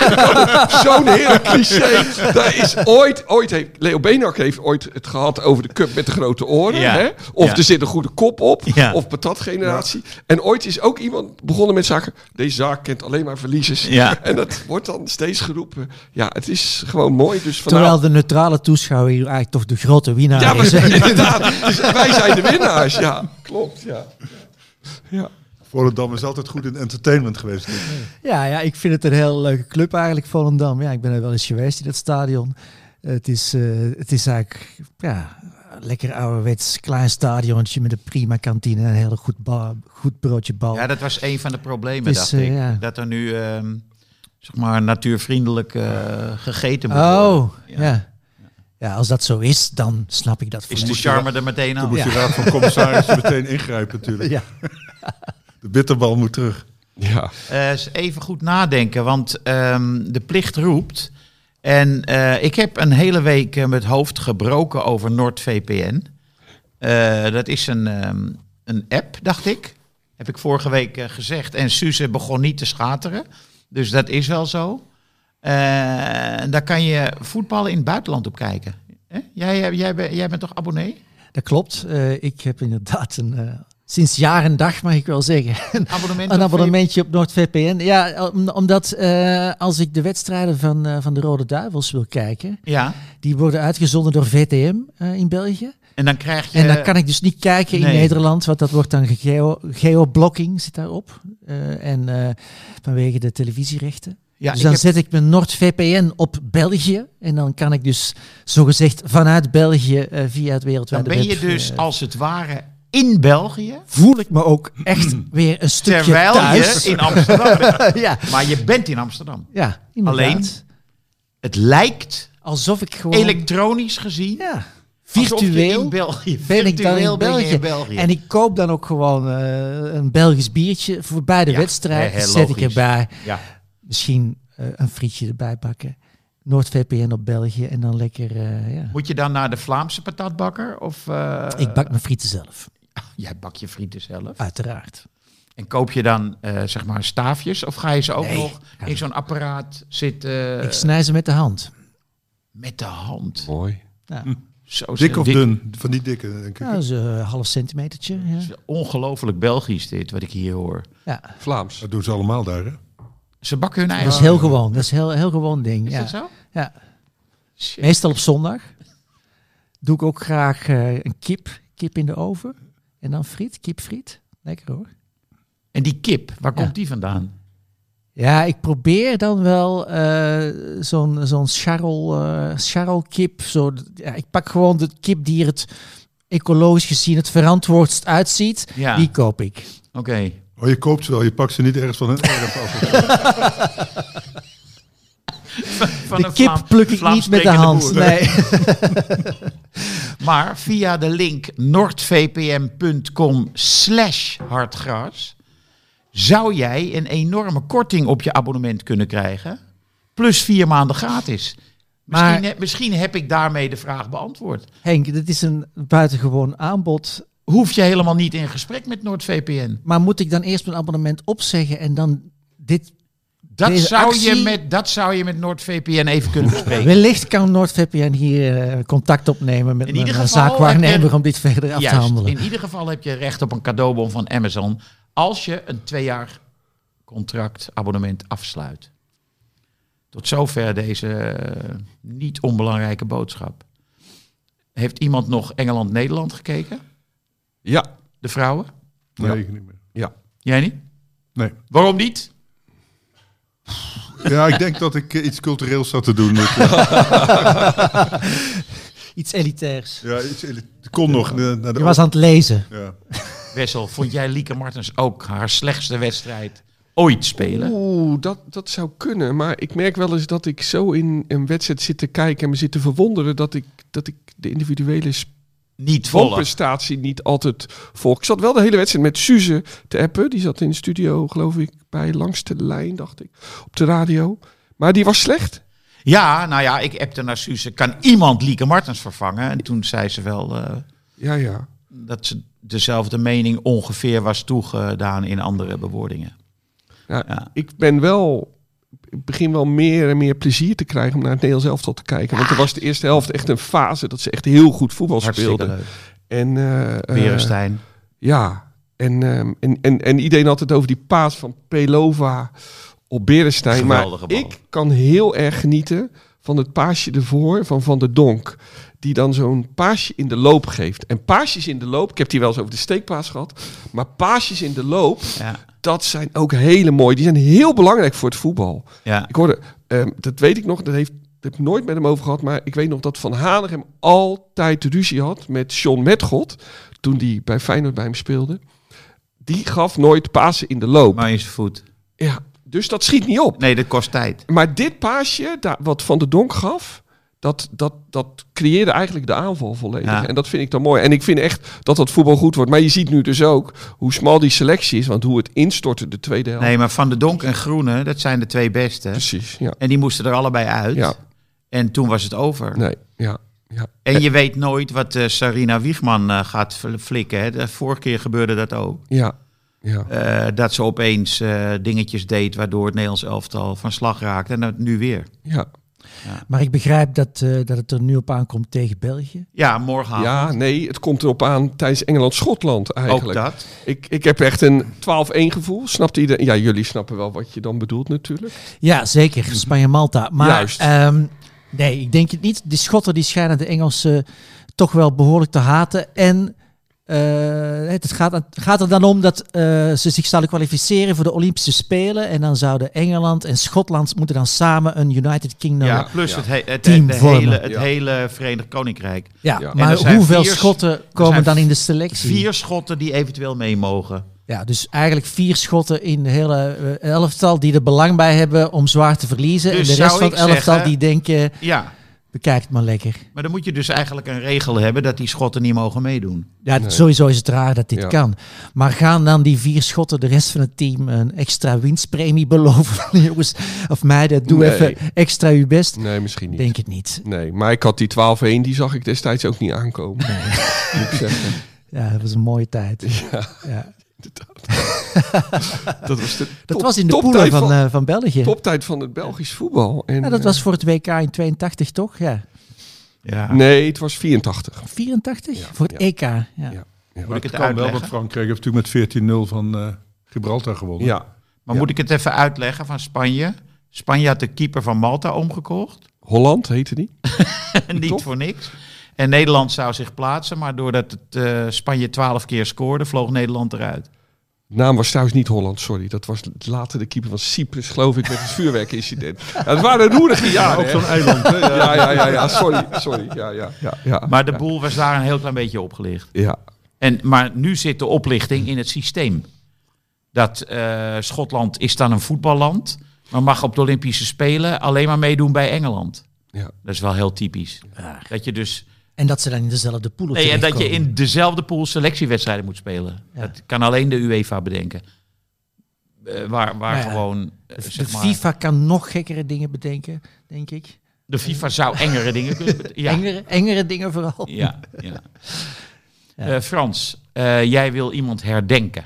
Zo'n heerlijk cliché. Daar is ooit, ooit heeft, Leo Beenhak heeft ooit het gehad over de cup met de grote oren. Ja. Hè? Of Ja. er zit een goede kop op, Ja. of patatgeneratie. En ooit is ook iemand begonnen met zaken, deze zaak kent alleen maar verliezers. Ja. En dat wordt dan steeds geroepen. Ja, het is gewoon mooi. Dus Terwijl vanavond... de neutrale toeschouwer hier eigenlijk toch de grote winnaar Ja, maar is. inderdaad. Dus wij zijn de winnaars. Ja, klopt. Ja. Ja. Volendam is altijd goed in entertainment geweest. Ja, ja, ik vind het een heel leuke club eigenlijk, Volendam. Ja, ik ben er wel eens geweest in het stadion. Het is, eh, het is eigenlijk ja, een lekker ouderwets klein stadionnetje met een prima kantine en een heel goed, goed broodje bal. Ja, dat was een van de problemen, is, dacht eh, ik. ja. Dat er nu, ehm, zeg maar, natuurvriendelijk eh, gegeten moet worden. oh, Ja. ja. Ja. als dat zo is, dan snap ik dat Is de charme er meteen aan? moest Ja. je raad van commissarissen meteen ingrijpen natuurlijk. Ja. De bitterbal moet terug. ja. Eh, even goed nadenken, want ehm, de plicht roept. En eh, ik heb een hele week eh, met hoofd gebroken over NordVPN. Eh, dat is een, ehm, een app, dacht ik. Heb ik vorige week gezegd. En Suze begon niet te schateren. Dus dat is wel zo. Eh, daar kan je voetballen in het buitenland op kijken. Hè? Jij, eh, jij, ben- jij bent toch abonnee? Dat klopt. Eh, ik heb inderdaad een, sinds jaar en dag, mag ik wel zeggen, een, Abonnement een abonnementje op NordVPN. Ja, om- omdat als ik de wedstrijden van, van de Rode Duivels wil kijken, Ja, die worden uitgezonden door VTM in België. en dan krijg je... En dan kan ik dus niet kijken in. Nederland, want dat wordt dan geo- geoblocking zit daarop. En vanwege de televisierechten. Ja, dus dan heb- zet ik mijn NordVPN op België. En dan kan ik dus zogezegd vanuit België eh, via het dan wereldwijde ben je web, dus eh, als het ware in België... voel ik me ook echt weer een stukje Terwijl thuis. je in Amsterdam bent. ja, Maar je bent in Amsterdam. ja, inderdaad. Alleen? Het lijkt, Alsof ik gewoon... elektronisch gezien, ja, virtueel in België ben ik dan in ben je België. in België. En ik koop dan ook gewoon eh, een Belgisch biertje voor bij de Ja, wedstrijd. zet ik erbij. ja. Misschien eh, een frietje erbij bakken. NoordVPN op België en dan lekker... eh, ja. Moet je dan naar de Vlaamse patatbakker? Of, eh, Ik bak mijn frieten zelf, Jij bak je frieten zelf. uiteraard. En koop je dan eh, zeg maar staafjes? Of ga je ze ook Nee. nog in zo'n apparaat zitten ik snij ze met de hand. met de hand? Mooi. Ja, Zo Dik of dun? Van die dikke, denk ik. ja dat is een half centimetertje. Ja. is Ongelooflijk Belgisch dit, wat ik hier hoor. Ja. Vlaams. Dat doen ze allemaal daar, hè? Ze bakken hun eigen... Dat is heel gewoon. Dat is heel, heel gewoon ding. Is ja. dat zo? Ja. Shit. Meestal op zondag. Doe ik ook graag eh, een kip, kip in de oven. En dan friet, kipfriet. Lekker hoor. En die kip, waar Ja. komt die vandaan? Ja, ik probeer dan wel eh, zo'n zo'n charol, eh charolkip. Zo, ja, ik pak gewoon de kip die er het ecologisch gezien het verantwoordst uitziet. Ja, Die koop ik. oké. Oh, je koopt ze wel, je pakt ze niet ergens van hun erf af. van de een kip Vlaam- pluk ik niet met de hand. Nee. Maar via de link nordvpn.com slash hartgras zou jij een enorme korting op je abonnement kunnen krijgen. Plus vier maanden gratis. Misschien, Maar- he- misschien heb ik daarmee de vraag beantwoord. Henk, dit is een buitengewoon aanbod. Hoef je helemaal niet in gesprek met NordVPN. Maar moet ik dan eerst mijn abonnement opzeggen en dan dit... Dat zou, je met, dat zou je met NordVPN even kunnen bespreken. Wellicht kan NordVPN hier eh, contact opnemen met geval zaakwaarnemer je- om dit verder af te handelen. in ieder geval heb je recht op een cadeaubon van Amazon als je een twee jaar contract abonnement afsluit. Tot zover deze eh, niet onbelangrijke boodschap. Heeft iemand nog Engeland-Nederland gekeken? Ja, De vrouwen? Nee, ik niet meer. ja. Jij niet? Nee. Waarom niet? Ja, ik denk dat ik eh, iets cultureels zat te doen. Eh, Iets elitairs. ja, iets, het kon nog. eh, naar de Je was aan het lezen. ja. Wessel, vond jij Lieke Martens ook haar slechtste wedstrijd ooit spelen? Oeh, dat, dat zou kunnen. Maar ik merk wel eens dat ik zo in een wedstrijd zit te kijken en me zit te verwonderen dat ik, dat ik de individuele Niet volle. prestatie niet altijd volg. Ik zat wel de hele wedstrijd met Suze te appen. Die zat in de studio, geloof ik, bij Langs de Lijn, dacht ik, op de radio. Maar die was slecht. Ja, nou ja, ik appte naar Suze. Kan iemand Lieke Martens vervangen? En toen zei ze wel eh, Ja, ja. dat ze dezelfde mening ongeveer was toegedaan in andere bewoordingen. Ja, Ja. Ik ben wel... Ik begin wel meer en meer plezier te krijgen om naar het Nederlands elftal te kijken. Want er was de eerste helft echt een fase dat ze echt heel goed voetbal speelden. leuk. En, eh, eh, Berenstein. Ja, en, ehm, en, en, en iedereen had het over die paas van Pelova op Berenstein. Maar bal. ik kan heel erg genieten van het paasje ervoor van Van der Donk. Die dan zo'n paasje in de loop geeft. En paasjes in de loop, ik heb die wel eens over de steekpaas gehad. Maar paasjes in de loop, Ja, dat zijn ook hele mooi. Die zijn heel belangrijk voor het voetbal. ja. Ik hoorde, ehm, dat weet ik nog, dat heeft, dat heb ik nooit met hem over gehad. Maar ik weet nog dat Van Hanegem altijd ruzie had met John Metgod. Toen die bij Feyenoord bij hem speelde. Die gaf nooit pasen in de loop. maar voet. Ja, dus dat schiet niet op. Nee, dat kost tijd. Maar dit paasje, wat Van der Donk gaf, dat, dat, dat creëerde eigenlijk de aanval volledig. Ja. En dat vind ik dan mooi. En ik vind echt dat dat voetbal goed wordt. Maar je ziet nu dus ook hoe smal die selectie is. Want hoe het instortte de tweede helft. Nee, maar Van de Donk en Groene, dat zijn de twee beste. Precies, ja. En die moesten er allebei uit. Ja, En toen was het over. nee, ja, ja. En je weet nooit wat eh, Sarina Wiegman eh, gaat fl- flikken. Hè. De vorige keer gebeurde dat ook. Ja, ja. Eh, dat ze opeens dingetjes deed waardoor het Nederlands elftal van slag raakte. En dat nu weer. ja. Maar ik begrijp dat, eh, dat het er nu op aankomt tegen België. Ja, morgenavond. Ja, nee, het komt erop aan tijdens Engeland-Schotland ook eigenlijk. dat. Ik, ik heb echt een 12-1 gevoel. Snapt iedereen? Ja, jullie snappen wel wat je dan bedoelt natuurlijk. Ja, zeker. Spanje-Malta. Maar Juist. ehm, nee, ik denk het niet. Die Schotten die schijnen de Engelsen toch wel behoorlijk te haten. En het gaat, gaat er dan om dat eh, ze zich zouden kwalificeren voor de Olympische Spelen. En dan zouden Engeland en Schotland moeten dan samen een United Kingdom... Ja, Ja, plus Ja. het, he- het, Team de vormen. hele, het Ja. hele Verenigd Koninkrijk. Ja. maar hoeveel vier- Schotten komen dan in de selectie? Vier schotten die eventueel mee mogen. Ja, dus eigenlijk vier Schotten in de hele eh, elftal die er belang bij hebben om zwaar te verliezen. Dus en de zou rest van het elftal zeggen- die denken, Ja, bekijk het maar lekker. maar dan moet je dus eigenlijk een regel hebben dat die schotten niet mogen meedoen. Ja, Nee. sowieso is het raar dat dit Ja. kan. Maar gaan dan die vier schotten de rest van het team een extra winstpremie beloven? Jongens, of meiden, doe Nee. even extra uw best. Nee, misschien niet. Denk het niet. Nee, maar ik had die 12-1, die zag ik destijds ook niet aankomen. Moet ik zeggen. Ja, dat was een mooie tijd. Ja, Ja. dat was de Dat top- was in de poelen van, eh, van België. toptijd van het Belgisch voetbal. En, Ja, dat eh, was voor het WK in 82, toch? Ja. Ja. Nee, het was 84. 84? Ja, voor het ja. EK. Ja. Ja. Moet ik het kan wel, want Frankrijk heeft natuurlijk met 14-0 van eh, Gibraltar gewonnen. Ja, Maar Ja. moet ik het even uitleggen van Spanje? Spanje had de keeper van Malta omgekocht. Holland heette die. Niet voor niks. En Nederland zou zich plaatsen, maar doordat het, eh, Spanje twaalf keer scoorde, vloog Nederland eruit. De naam was trouwens niet Holland, sorry. Dat was later de keeper van Cyprus, geloof ik, met het vuurwerkincident. Ja, het waren roerige jaren. Op hè? zo'n eiland. Hè? Ja. Ja, ja, ja, ja, sorry, sorry. Ja, ja, ja, ja. Maar de ja. boel was daar een heel klein beetje opgelicht. Ja, En, maar nu zit de oplichting in het systeem. Dat eh, Schotland is dan een voetballand. Maar mag op de Olympische Spelen alleen maar meedoen bij Engeland. Ja. Dat is wel heel typisch. Dat je dus En dat ze dan in dezelfde pool nee, en dat je in dezelfde pool selectiewedstrijden moet spelen. Ja. Dat kan alleen de UEFA bedenken. Eh, waar waar Maar ja, gewoon eh, De zeg maar, FIFA kan nog gekkere dingen bedenken, denk ik. de FIFA zou engere dingen kunnen bedenken. Ja. Engere, engere dingen vooral. Ja, ja. Ja. Eh, Frans, eh, jij wil iemand herdenken.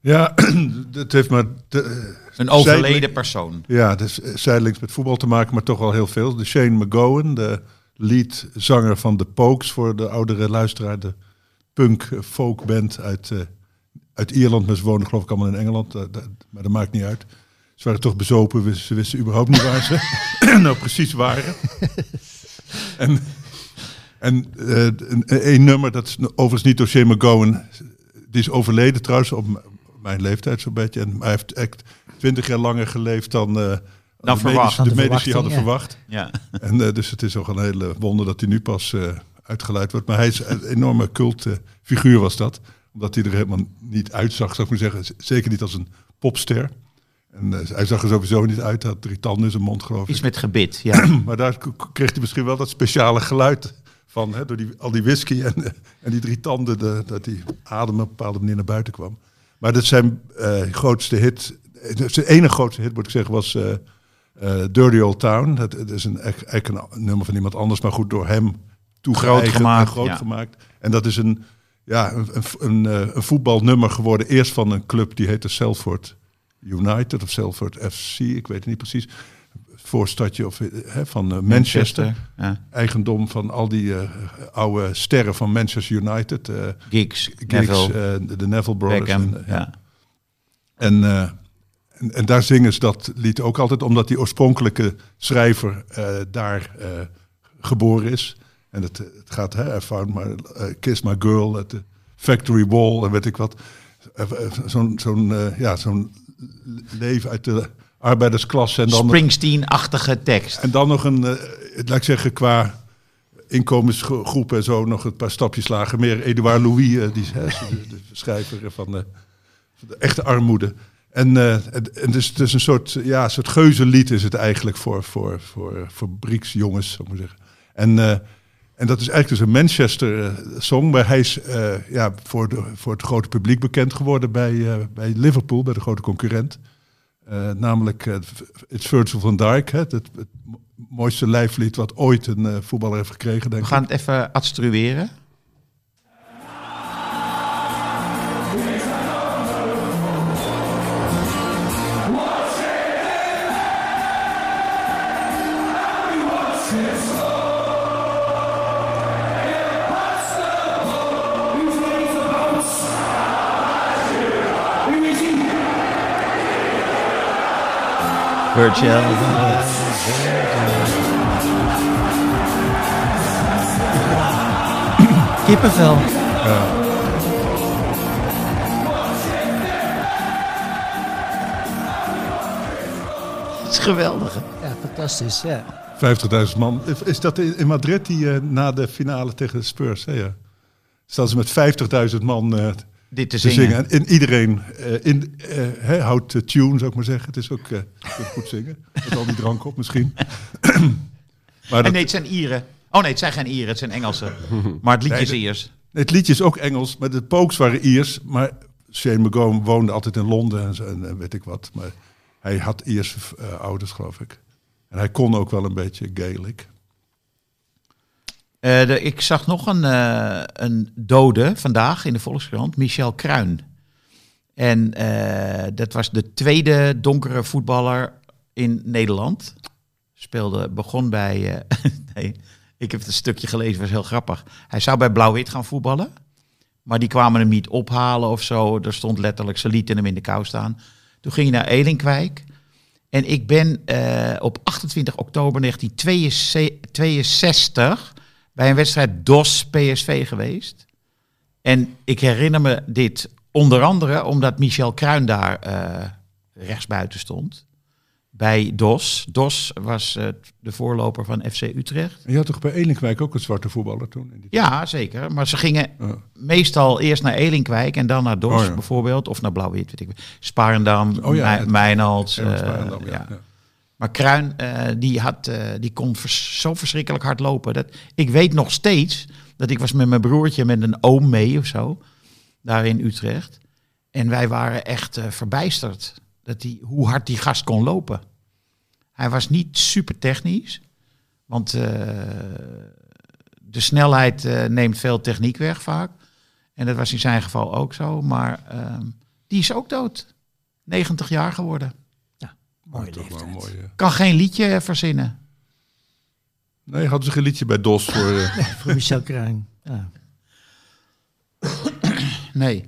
Ja, het heeft maar te- Een overleden persoon. ja, dus zijdelings met voetbal te maken, maar toch wel heel veel. De Shane McGowan, de leadzanger van de Pokes voor de oudere luisteraar, de punk folk band uit, eh, uit Ierland. Maar ze wonen geloof ik allemaal in Engeland, eh, dat- maar dat maakt niet uit. Ze waren toch bezopen, ze wisten überhaupt niet waar ze nou precies waren. en en eh, een, een nummer, dat is overigens niet door Shane McGowan, die is overleden trouwens op mijn leeftijd zo'n beetje. En hij heeft echt twintig jaar langer geleefd dan, eh, de verwacht. medici, Dan de de medici hadden verwacht. Ja. En eh, dus het is ook een hele wonder dat hij nu pas eh uitgeleid wordt. Maar hij is een enorme cultfiguur was dat. Omdat hij er helemaal niet uitzag, zou ik maar zeggen. Zeker niet als een popster. En eh, hij zag er sowieso niet uit. Hij had drie tanden in zijn mond, geloof ik. Iets met gebit, ja. Maar daar kreeg hij misschien wel dat speciale geluid van. Hè, door die, al die whisky en, en die drie tanden. De, dat die adem op een bepaalde manier naar buiten kwam. Maar dat zijn eh, grootste hit. Zijn enige grootste hit, moet ik zeggen, was eh, Dirty Old Town. Dat, dat is een, nummer van iemand anders. Maar goed, door hem toegeëigend en gemaakt, groot ja. gemaakt. En dat is een, ja, een, een, een, eh, een voetbalnummer geworden. Eerst van een club die heette Salford United of Salford FC. Ik weet het niet precies voorstadje of, eh, van Manchester. Ja. Eigendom van al die oude sterren van Manchester United. eh Giggs, Giggs, Neville, de, Neville Brothers. Beckham. En, ja. en, en, en daar zingen ze dat lied ook altijd, omdat die oorspronkelijke schrijver eh, daar eh, geboren is. En het, het gaat, hè, I found my, eh, Kiss My Girl at the Factory Wall en weet ik wat. Zo'n zo'n ja, zo'n leven uit de arbeidersklasse. En dan Springsteen-achtige tekst. en dan nog een, laat ik zeggen, qua inkomensgroep en zo nog een paar stapjes lager. Meer Edouard Louis, die, hè, de, de schrijver van de, van de echte armoede. En, eh, dus het is een soort, ja, een soort geuzenlied is het eigenlijk voor, voor, voor fabrieksjongens, zou ik maar zeggen. En, eh, en dat is eigenlijk dus een Manchester-song, maar hij is eh, ja, voor, de, voor het grote publiek bekend geworden bij, eh, bij Liverpool, bij de grote concurrent. Eh, namelijk eh, It's Virgil van Dijk, hè, het, het mooiste lijflied wat ooit een eh, voetballer heeft gekregen, denk We gaan ik. het even adstrueren. Virgil. Kippenvel. Dat is geweldig. hè? Ja, fantastisch. Ja. 50.000 man. Is- dat in Madrid die eh, na de finale tegen de Spurs? Hè, ja. Staan ze met 50.000 man eh, Dit te te zingen. zingen. En iedereen eh, in, eh, hè, houdt de tune, zou ik maar zeggen. Het is ook eh, kunt goed zingen. Met al die drank op misschien. maar dat, nee, het zijn Ieren. Oh nee, het zijn geen Ieren, het zijn Engelsen. Maar het liedje is Iers. het liedje is ook Engels, maar de Pokes waren Iers. Maar Shane McGowan woonde altijd in Londen en, zo, en weet ik wat. Maar hij had Ierse eh, ouders, geloof ik. En hij kon ook wel een beetje Gaelic. Eh, de, ik zag nog een, eh, een dode vandaag in de Volkskrant, Michel Kruin. En eh, dat was de tweede donkere voetballer in Nederland. Speelde, begon bij. eh, nee, ik heb het een stukje gelezen, was heel grappig. Hij zou bij Blauw-Wit gaan voetballen. Maar die kwamen hem niet ophalen of zo. Er stond letterlijk, ze lieten hem in de kou staan. Toen ging hij naar Elinkwijk. En ik ben eh, op 28 oktober 1962 bij een wedstrijd DOS PSV geweest. En ik herinner me dit onder andere omdat Michel Kruin daar eh rechtsbuiten stond. Bij DOS. DOS was eh, de voorloper van FC Utrecht. En je had toch bij Elinkwijk ook een zwarte voetballer toen? In die Ja, zeker. Maar ze gingen meestal eerst naar Elinkwijk en dan naar DOS Oh ja. bijvoorbeeld. Of naar Blauw-Wit, weet ik. Sparendam, Oh ja, Mijnald. Eh, ja. ja. Maar Kruin, eh, die, had, die kon vers- zo verschrikkelijk hard lopen. Dat, ik weet nog steeds dat ik was met mijn broertje met een oom mee of zo. Daar in Utrecht. En wij waren echt eh, verbijsterd. Dat die, hoe hard die gast kon lopen. Hij was niet super technisch. Want eh, de snelheid eh, neemt veel techniek weg vaak. En dat was in zijn geval ook zo. Maar ehm, die is ook dood. 90 jaar geworden. Mooie toch wel leeftijd. mooi. Kan geen liedje verzinnen. Nee, hadden ze geen liedje bij DOS voor... eh, Voor Michel Kruin. Ja. Nee.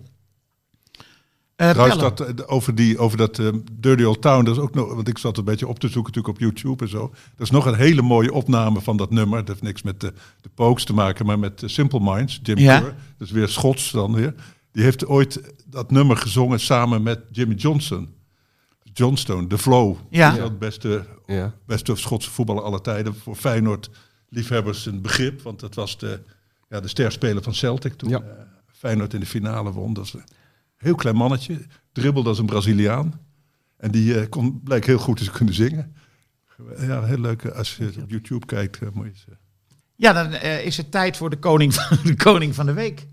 Eh Trouwens, dat, eh, over, die, over dat eh, Dirty Old Town, dat is ook nog, want ik zat een beetje op te zoeken natuurlijk op YouTube en zo. Dat is nog een hele mooie opname van dat nummer. Dat heeft niks met de, de Pokes te maken, maar met Simple Minds. Jim Ja. Kerr, dus weer Schots dan weer. Die heeft ooit dat nummer gezongen samen met Jimmy Johnson. Johnstone, The Flow. Ja. Dat is Het beste, Ja. beste Schotse voetballer aller tijden. Voor Feyenoord liefhebbers een begrip, want dat was de, ja, de sterspeler van Celtic toen Ja. Feyenoord in de finale won. Dat is een heel klein mannetje, dribbelde als een Braziliaan. En die eh, kon, bleek heel goed te kunnen zingen. Ja, heel leuk. Als je op YouTube kijkt, eh, moet je eh, Ja, dan is het tijd voor de koning van de, koning van de week.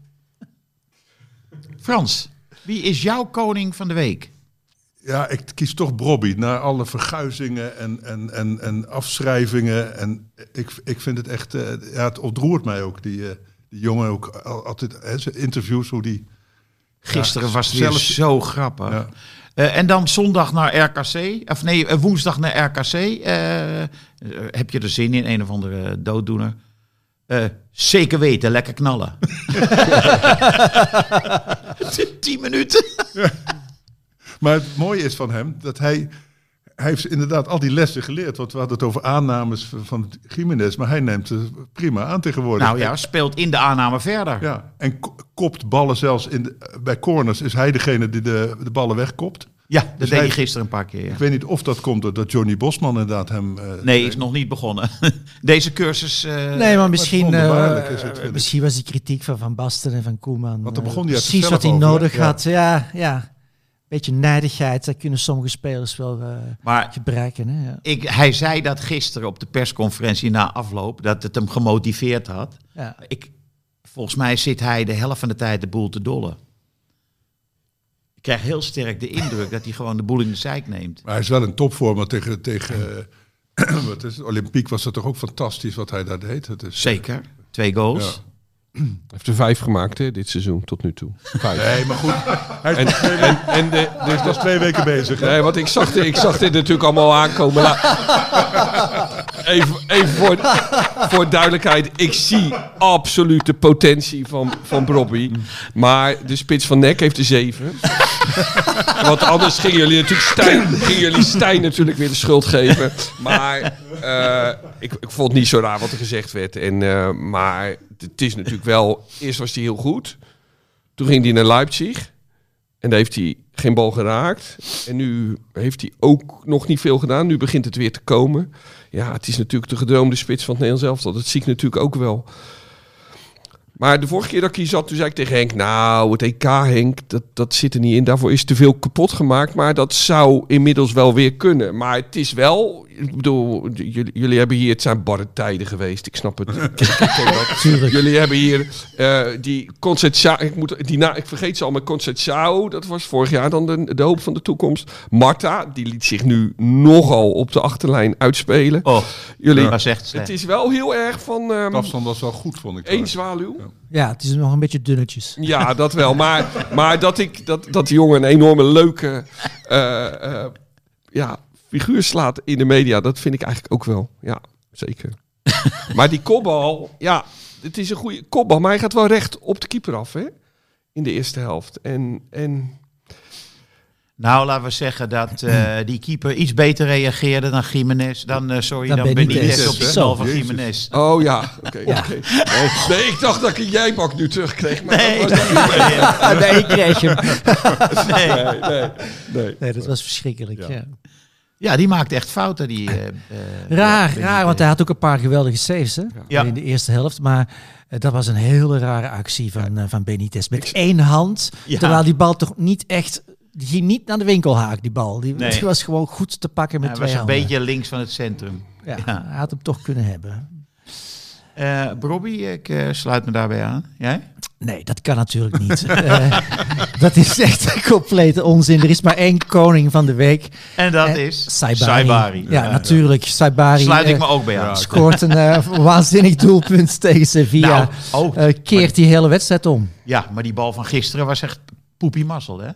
Frans, wie is jouw koning van de week? Ja, ik kies toch Brobby. Na alle verguizingen en, en, en, en afschrijvingen. En ik, ik vind het echt... ja, het ontroert mij ook. Die, die jongen ook al- altijd... Hè, zijn interviews, hoe die... Gisteren Ja, was het weer zelf- zo grappig. Ja. Eh, en dan zondag naar RKC. Of nee, eh, woensdag naar RKC. Eh, heb je er zin in? Een of andere dooddoener. Zeker weten, lekker knallen. Tien minuten. Maar het mooie is van hem dat hij... Hij heeft inderdaad al die lessen geleerd. Want we hadden het over aannames van- Jiménez. Maar hij neemt het prima aan tegenwoordig. Nou ja, speelt in de aanname verder. Ja, en ko- kopt ballen zelfs in de, bij corners. Is hij degene die de, de ballen wegkopt? Ja, dat Dus deed hij gisteren een paar keer. ja. Ik weet niet of dat komt doordat Johnny Bosman inderdaad hem... eh, Nee, is nog niet begonnen. Deze cursus. eh, Nee, maar misschien, wonderbaarlijk eh, is het, vind ik. misschien was die kritiek van Van Basten en van Koeman. Want dan eh, begon hij precies wat hij nodig Ja. had. Ja, ja. Beetje nijdigheid, dat kunnen sommige spelers wel eh, Maar gebruiken. Hè? Ja. ik, hij zei dat gisteren op de persconferentie na afloop. Dat het hem gemotiveerd had. Ja. Ik, volgens mij zit hij de helft van de tijd de boel te dollen. Ik krijg heel sterk de indruk dat hij gewoon de boel in de zijk neemt. Maar hij is wel een topvormer tegen... tegen eh, wat is het? Olympiek was dat toch ook fantastisch wat hij daar deed. Het is, Zeker. Twee goals. Ja. Heeft er vijf gemaakt hè, dit seizoen tot nu toe. Vijf. Nee, maar goed. Hij is, En, twee, en, en de, hij is twee weken bezig. hè? Nee, want ik zag, dit- ik zag dit natuurlijk allemaal aankomen. La- even even voor, voor duidelijkheid. Ik zie absoluut de potentie van, van Brobby. Maar de spits van Nek heeft er zeven. Want anders gingen jullie natuurlijk Stijn, gingen jullie Stijn natuurlijk weer de schuld geven. Maar eh, ik, ik vond niet zo raar wat er gezegd werd. En, eh, maar het is natuurlijk wel... Eerst was hij heel goed. Toen ging hij naar Leipzig. En daar heeft hij geen bal geraakt. En nu heeft hij ook nog niet veel gedaan. Nu begint het weer te komen. Ja, het is natuurlijk de gedroomde spits van het Nederlands elftal. Dat zie ik natuurlijk ook wel. Maar de vorige keer dat ik hier zat, toen zei ik tegen Henk... Nou, het EK, Henk, dat, dat zit er niet in. Daarvoor is te veel kapot gemaakt. Maar dat zou inmiddels wel weer kunnen. Maar het is wel... Ik bedoel, jullie, jullie hebben hier... Het zijn barre tijden geweest. Ik snap het. Ik, ik. Jullie hebben hier eh, die Conceição, ik, moet, die na, ik vergeet ze al, maar Conceição, dat was vorig jaar dan de, de hoop van de toekomst. Marta, die liet zich nu nogal op de achterlijn uitspelen. Oh, Jullie, dat was echt slecht. het is wel heel erg van De ehm afstand was wel goed, vond ik. één trouwens. zwaluw. ja, het is nog een beetje dunnetjes. Ja, dat wel. Maar, maar dat, ik, dat, dat die jongen een enorme leuke eh, eh, ja, figuur slaat in de media, dat vind ik eigenlijk ook wel. Ja, zeker. maar die kopbal, ja, het is een goede kopbal, maar hij gaat wel recht op de keeper af, hè? In de eerste helft. En, en Nou, laten we zeggen dat eh, die keeper iets beter reageerde dan Jiménez. Dan, eh, sorry, Dan dan, Benitez, op knal van Jezus. Jiménez. oh ja, oké. oké. Nee, nee, ik dacht dat ik een jijbak nu terugkreeg. Maar Nee, dat was Ah, nee, ik kreeg hem. nee. nee, nee, nee. Nee, dat was verschrikkelijk. Ja. Ja, die maakt echt fouten. Die, eh, eh, Raar, Benitez. raar, want hij had ook een paar geweldige saves hè, Ja. in de eerste helft. Maar eh, dat was een hele rare actie van, eh, van Benitez. Met één hand, Ja. terwijl die bal toch niet echt die ging niet naar de winkelhaak, die bal. Die, Nee. die was gewoon goed te pakken met Hij twee was een handen. beetje links van het centrum. Ja, ja. Hij had hem toch kunnen hebben. Eh Bobby, ik eh, sluit me daarbij aan. Jij? Nee, dat kan natuurlijk niet. Eh, dat is echt complete onzin. Er is maar één koning van de week. En dat Eh, is Saibari. Saibari. Ja, natuurlijk. Saibari Sluit ik eh, me ook bij aan. scoort een waanzinnig doelpunt tegen Sevilla. Nou. Eh, keert die hele wedstrijd om. Ja, maar die bal van gisteren was echt poepie mazzel, hè?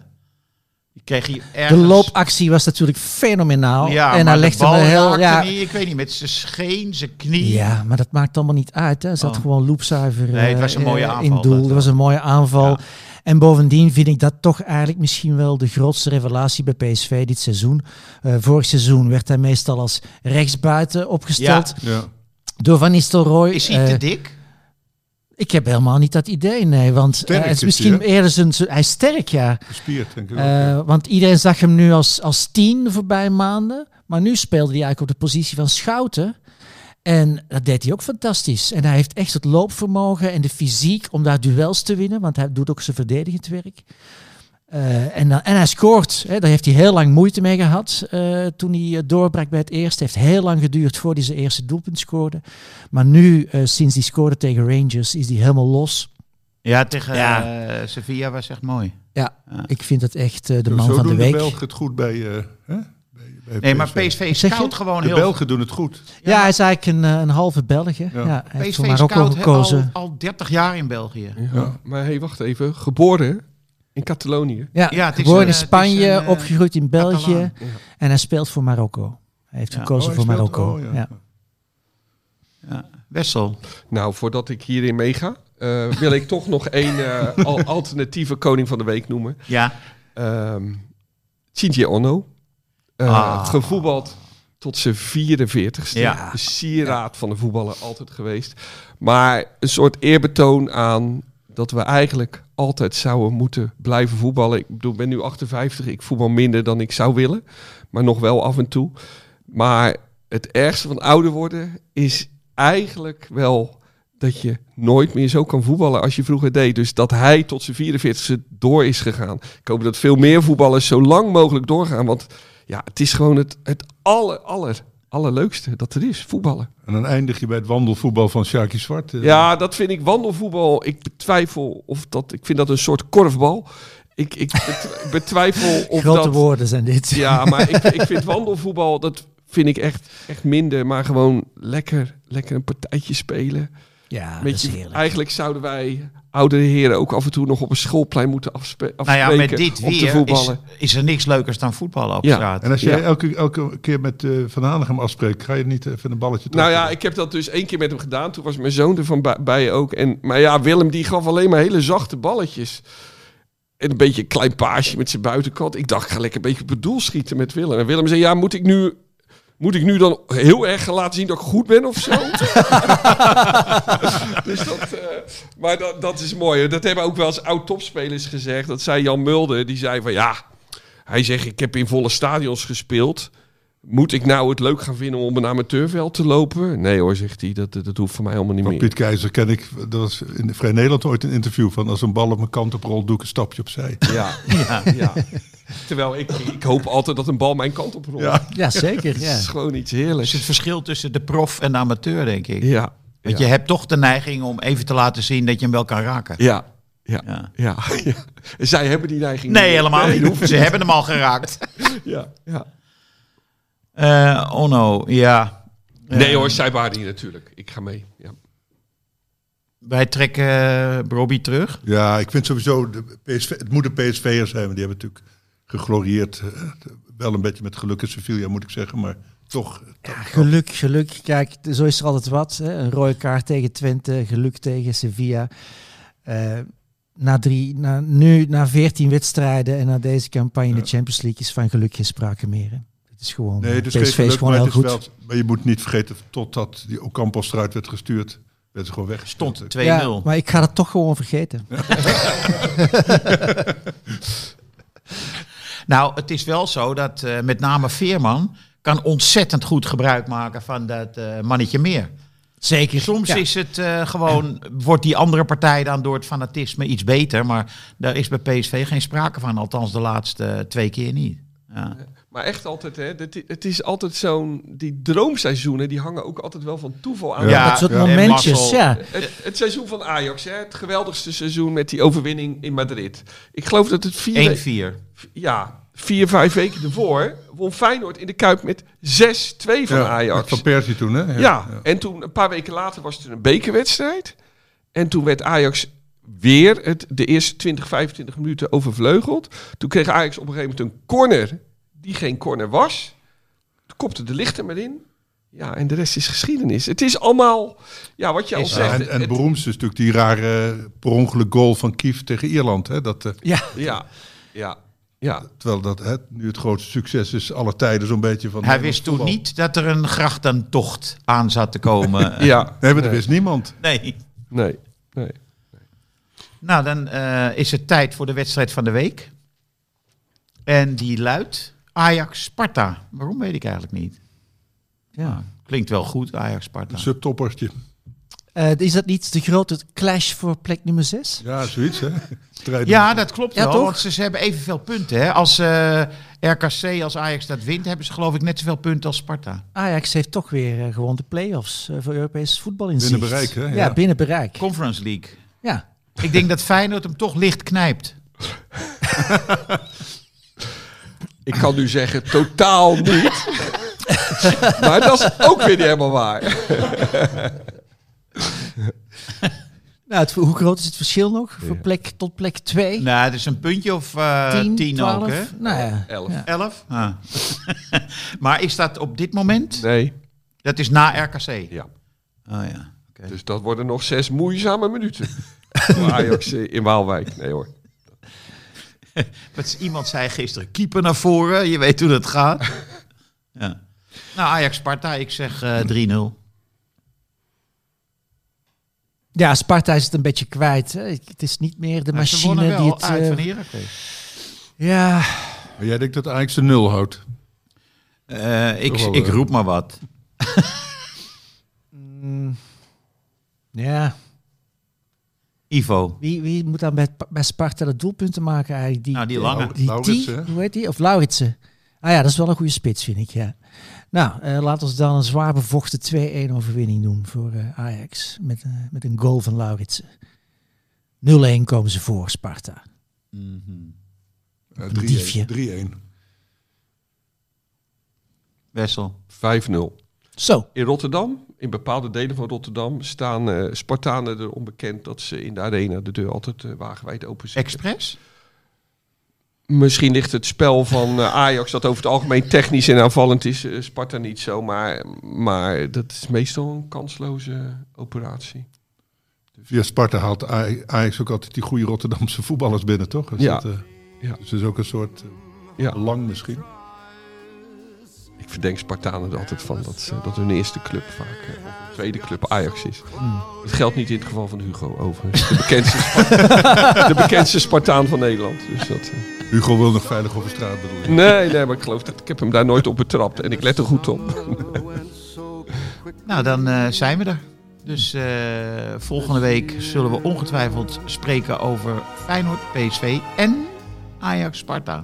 Kreeg De loopactie was natuurlijk fenomenaal. Ja, en hij legde hem heel... Ja, niet, ik weet niet, met zijn scheen, zijn knie. ja, maar dat maakt allemaal niet uit. Hè. Hij zat Oh. gewoon loopzuiver Nee, het was een eh, mooie eh, aanval, in doel. dat Dat was een mooie aanval. Ja. En bovendien vind ik dat toch eigenlijk misschien wel de grootste revelatie bij PSV dit seizoen. Eh, vorig seizoen werd hij meestal als rechtsbuiten opgesteld Ja. door Van Nistelrooy. Is hij te Eh, dik? Ik heb helemaal niet dat idee, nee. Want eh, het is is misschien hij, eerder zijn... Hij is sterk, ja. Gespierd, denk ik ook. Eh, want iedereen zag hem nu als, als tien de voorbije maanden. Maar nu speelde hij eigenlijk op de positie van Schouten. En dat deed hij ook fantastisch. En hij heeft echt het loopvermogen en de fysiek om daar duels te winnen. Want hij doet ook zijn verdedigend werk. Eh, en, dan, en hij scoort. Hè, daar heeft hij heel lang moeite mee gehad. eh, toen hij eh, doorbrak bij het eerste. heeft heel lang geduurd voordat hij zijn eerste doelpunt scoorde. Maar nu, eh, sinds hij scoorde tegen Rangers, is hij helemaal los. Ja, tegen Ja. eh, Sevilla was echt mooi. Ja, Ja. ik vind het echt eh, de Zo- man zo van de doen week. de Belgen het goed bij, eh, hè? Nee, maar PSV scout gewoon De heel... Belgen doen het goed. Ja, hij is eigenlijk een, eh, een halve Belg. hè. Ja. Ja. heeft PSV voor Marokko scout he- gekozen. al, al 30 jaar in België. Ja, Ja. Maar hey, wacht even. Geboren in Catalonië. Ja, Ja, het is geboren een, in eh, het is Spanje, een, eh, opgegroeid in België. Catalaan. Ja. En hij speelt voor Marokko. Hij heeft Ja. gekozen Oh, hij voor speelt- Marokko. oh, ja. ja. Ja. Wessel. Nou, voordat ik hierin meega, eh, wil ik toch nog één eh, al- alternatieve koning van de week noemen. Ja. Ehm Shinji Ono. Eh, Ah. Gevoetbald tot zijn 44ste. Ja. De sieraad van de voetballer altijd geweest. Maar een soort eerbetoon aan dat we eigenlijk altijd zouden moeten blijven voetballen. Ik bedoel, ben nu 58. Ik voetbal minder dan ik zou willen. Maar nog wel af en toe. Maar het ergste van ouder worden is eigenlijk wel dat je nooit meer zo kan voetballen als je vroeger deed. Dus dat hij tot zijn 44ste door is gegaan. Ik hoop dat veel meer voetballers zo lang mogelijk doorgaan. Want ja, het is gewoon het, het aller, aller, allerleukste dat er is, voetballen. En dan eindig je bij het wandelvoetbal van Sjaki Zwart. eh. Ja, dat vind ik wandelvoetbal. Ik betwijfel of dat... Ik vind dat een soort korfbal. Ik, ik bet- betwijfel of Grote dat... woorden zijn dit. Ja, maar ik, ik vind wandelvoetbal, dat vind ik echt, echt minder. Maar gewoon lekker, lekker een partijtje spelen. Ja, dat Weet is je, heerlijk. eigenlijk zouden wij oudere heren ook af en toe nog op een schoolplein moeten afspe Nou ja, afspreken met dit om te weer is, voetballen. is er niks leukers dan voetballen op Ja. straat. En als jij Ja. elke, elke keer met eh, Van Hanegem afspreekt, ga je niet even een balletje Nou trappen? ja, ik heb dat dus één keer met hem gedaan. Toen was mijn zoon er van bij, bij ook. En, maar ja, Willem die gaf alleen maar hele zachte balletjes. En een beetje een klein paasje met zijn buitenkant. Ik dacht, ik ga lekker een beetje op het doel schieten met Willem. En Willem zei, ja, moet ik nu, moet ik nu dan heel erg laten zien dat ik goed ben of zo? dus dat, eh, maar dat, dat is mooi. Dat hebben ook wel eens oud-topspelers gezegd. Dat zei Jan Mulder. Die zei van, ja, hij zegt, ik heb in volle stadions gespeeld. Moet ik nou het leuk gaan vinden om op een amateurveld te lopen? Nee hoor, zegt hij. Dat, dat, hoeft voor mij allemaal niet Van meer. Piet Keizer ken ik, dat was in Vrij Nederland ooit een interview van als een bal op mijn kant op rolt, doe ik een stapje opzij. Ja, ja, ja. Terwijl ik, ik hoop altijd dat een bal mijn kant op rolt. Ja. Ja, zeker. Het Ja. is gewoon iets Dat is heerlijks. het verschil tussen de prof en de amateur, denk ik. Ja. Want ja. je hebt toch de neiging om even te laten zien dat je hem wel kan raken. Ja. Ja. Ja. Ja. ja. En Zij hebben die neiging Nee, niet. helemaal Nee. niet. Hoeven. Ze hebben hem al geraakt. Ja. ja. Eh Onno, ja. Nee Eh, hoor, Saibari natuurlijk. Ik ga mee. Ja. Wij trekken uh, Robbie terug. Ja, ik vind sowieso, de PSV, het moet een PSV'er zijn, want die hebben natuurlijk geglorieerd. eh, wel een beetje met geluk in Sevilla, moet ik zeggen, maar toch. Ja, geluk, geluk. Kijk, zo is er altijd wat. Hè. Een rode kaart tegen Twente, geluk tegen Sevilla. Eh, na drie, na, nu na 14 wedstrijden en na deze campagne in de Champions League is van geluk geen sprake meer. Hè. Is gewoon, Nee, eh, is geen PSV geluk, is gewoon maar, heel goed. wel, maar je moet niet vergeten, totdat die Ocampos eruit werd gestuurd, werd ze gewoon weg. Stond 2-0. Ja, maar ik ga het toch gewoon vergeten. Nou, het is wel zo dat eh, met name Veerman kan ontzettend goed gebruik maken van dat eh, mannetje meer. Zeker. Soms Ja. is het eh, gewoon, wordt die andere partij dan door het fanatisme iets beter. Maar daar is bij PSV geen sprake van. Althans de laatste eh, twee keer niet. Ja. Maar echt altijd, hè. Het, het is altijd zo'n... Die droomseizoenen, die hangen ook altijd wel van toeval aan. Ja. dat soort en momentjes, ja. Het, het seizoen van Ajax, hè, het geweldigste seizoen met die overwinning in Madrid. Ik geloof dat het vier, we- 1-4. ja, vier vijf weken ervoor won Feyenoord in de Kuip met 6-2 van Ja, Ajax. Van Persie toen, hè? Ja, en toen een paar weken later was het een bekerwedstrijd. En toen werd Ajax weer het, de eerste 20, 25 minuten overvleugeld. Toen kreeg Ajax op een gegeven moment een corner die geen corner was. Kopte de licht er maar in. Ja, en de rest is geschiedenis. Het is allemaal, ja, wat je al Ja, zegt. en, en het beroemdste is natuurlijk die rare per ongeluk goal van Kief tegen Ierland. Hè? Dat, eh, Ja, ja, ja, ja. terwijl dat hè, nu het grootste succes is alle tijden zo'n beetje van... Hij wist toen niet dat er een grachtentocht aan zat te komen. ja. Nee, maar dat wist niemand. Nee. Nee, nee. Nou, dan eh, is het tijd voor de wedstrijd van de week. En die luidt Ajax-Sparta. Waarom weet ik eigenlijk niet. ja. Klinkt wel goed, Ajax-Sparta. Een subtoppertje. Eh, is dat niet de grote clash voor plek nummer 6? Ja, zoiets hè. Ja, dat klopt Ja, wel. toch? Want ze, ze hebben evenveel punten. Hè? Als eh, RKC, als Ajax dat wint, hebben ze geloof ik net zoveel punten als Sparta. Ajax heeft toch weer eh, gewoon de play-offs voor Europees voetbal in Binnen zicht. bereik, hè? Ja. Ja. binnen bereik. Conference League. Ja. Ik denk dat Feyenoord hem toch licht knijpt. Ik kan nu zeggen, totaal niet. maar dat is ook weer niet helemaal waar. Nou, het, hoe groot is het verschil nog? Voor Ja. plek tot plek 2? Nou, het is een puntje of eh 10, tien 12? ook, hè? Nou ja. Elf. Ja. Elf? Ah. maar is dat op dit moment? Nee, Dat is na RKC? ja. Oh ja. oké. Dus dat worden nog zes moeizame minuten. Ajax eh, in Waalwijk. Nee hoor. Wat iemand zei gisteren, keeper naar voren. Je weet hoe dat gaat. ja. Nou, Ajax-Sparta, ik zeg eh 3-0. Ja, Sparta is het een beetje kwijt. Hè. Het is niet meer de ze machine wel die het... uit eh, van Heracles. ja, Maar jij denkt dat Ajax de nul houdt. Eh, ik, wel, ik eh, roep maar wat. mm, ja. Ivo. Wie, wie moet dan bij, bij Sparta de doelpunten maken eigenlijk? Die, Nou, die eh, lange. Die, Lauritsen, die, hoe heet die? Of Lauritsen. Ah ja, dat is wel een goede spits, vind ik, ja. Nou, eh laten we dan een zwaar bevochten 2-1 overwinning doen voor eh, Ajax. Met, met een goal van Lauritsen. 0-1 komen ze voor, Sparta. Een diefje. 3-1. 3-1. Wessel. 5-0. Zo, In Rotterdam, in bepaalde delen van Rotterdam, staan eh, Spartanen er onbekend dat ze in de arena de deur altijd eh, wagenwijd open zetten. Express? Misschien ligt het spel van eh, Ajax, dat over het algemeen technisch en aanvallend is, Sparta niet zo. Maar, maar dat is meestal een kansloze operatie. Via Sparta haalt Aj- Ajax ook altijd die goede Rotterdamse voetballers binnen, toch? Is Ja. Dat, eh, Ja. Dus het is ook een soort Ja. belang misschien. Ik verdenk Spartanen er altijd van dat, ze, dat hun eerste club vaak, eh, of hun tweede club Ajax is. Dat geldt niet in het geval van Hugo overigens. De bekendste, Spa- de bekendste Spartaan van Nederland. Dus dat, eh. Hugo wil nog veilig over straat bedoel je? Nee, nee, maar ik geloof dat ik heb hem daar nooit op betrapt. En ik let er goed op. Nou, dan eh, zijn we er. Dus eh, volgende week zullen we ongetwijfeld spreken over Feyenoord, PSV en Ajax-Sparta.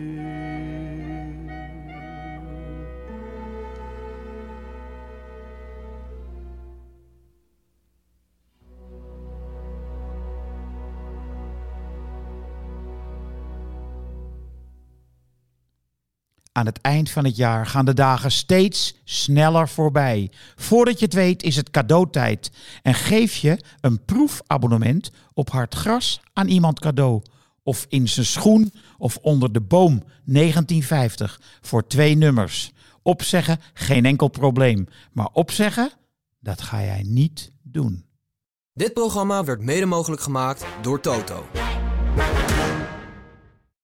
Aan het eind van het jaar gaan de dagen steeds sneller voorbij. Voordat je het weet is het cadeautijd. En geef je een proefabonnement op hard gras aan iemand cadeau. Of in zijn schoen of onder de boom 1950 voor twee nummers. Opzeggen, geen enkel probleem. Maar opzeggen, dat ga jij niet doen. Dit programma werd mede mogelijk gemaakt door Toto.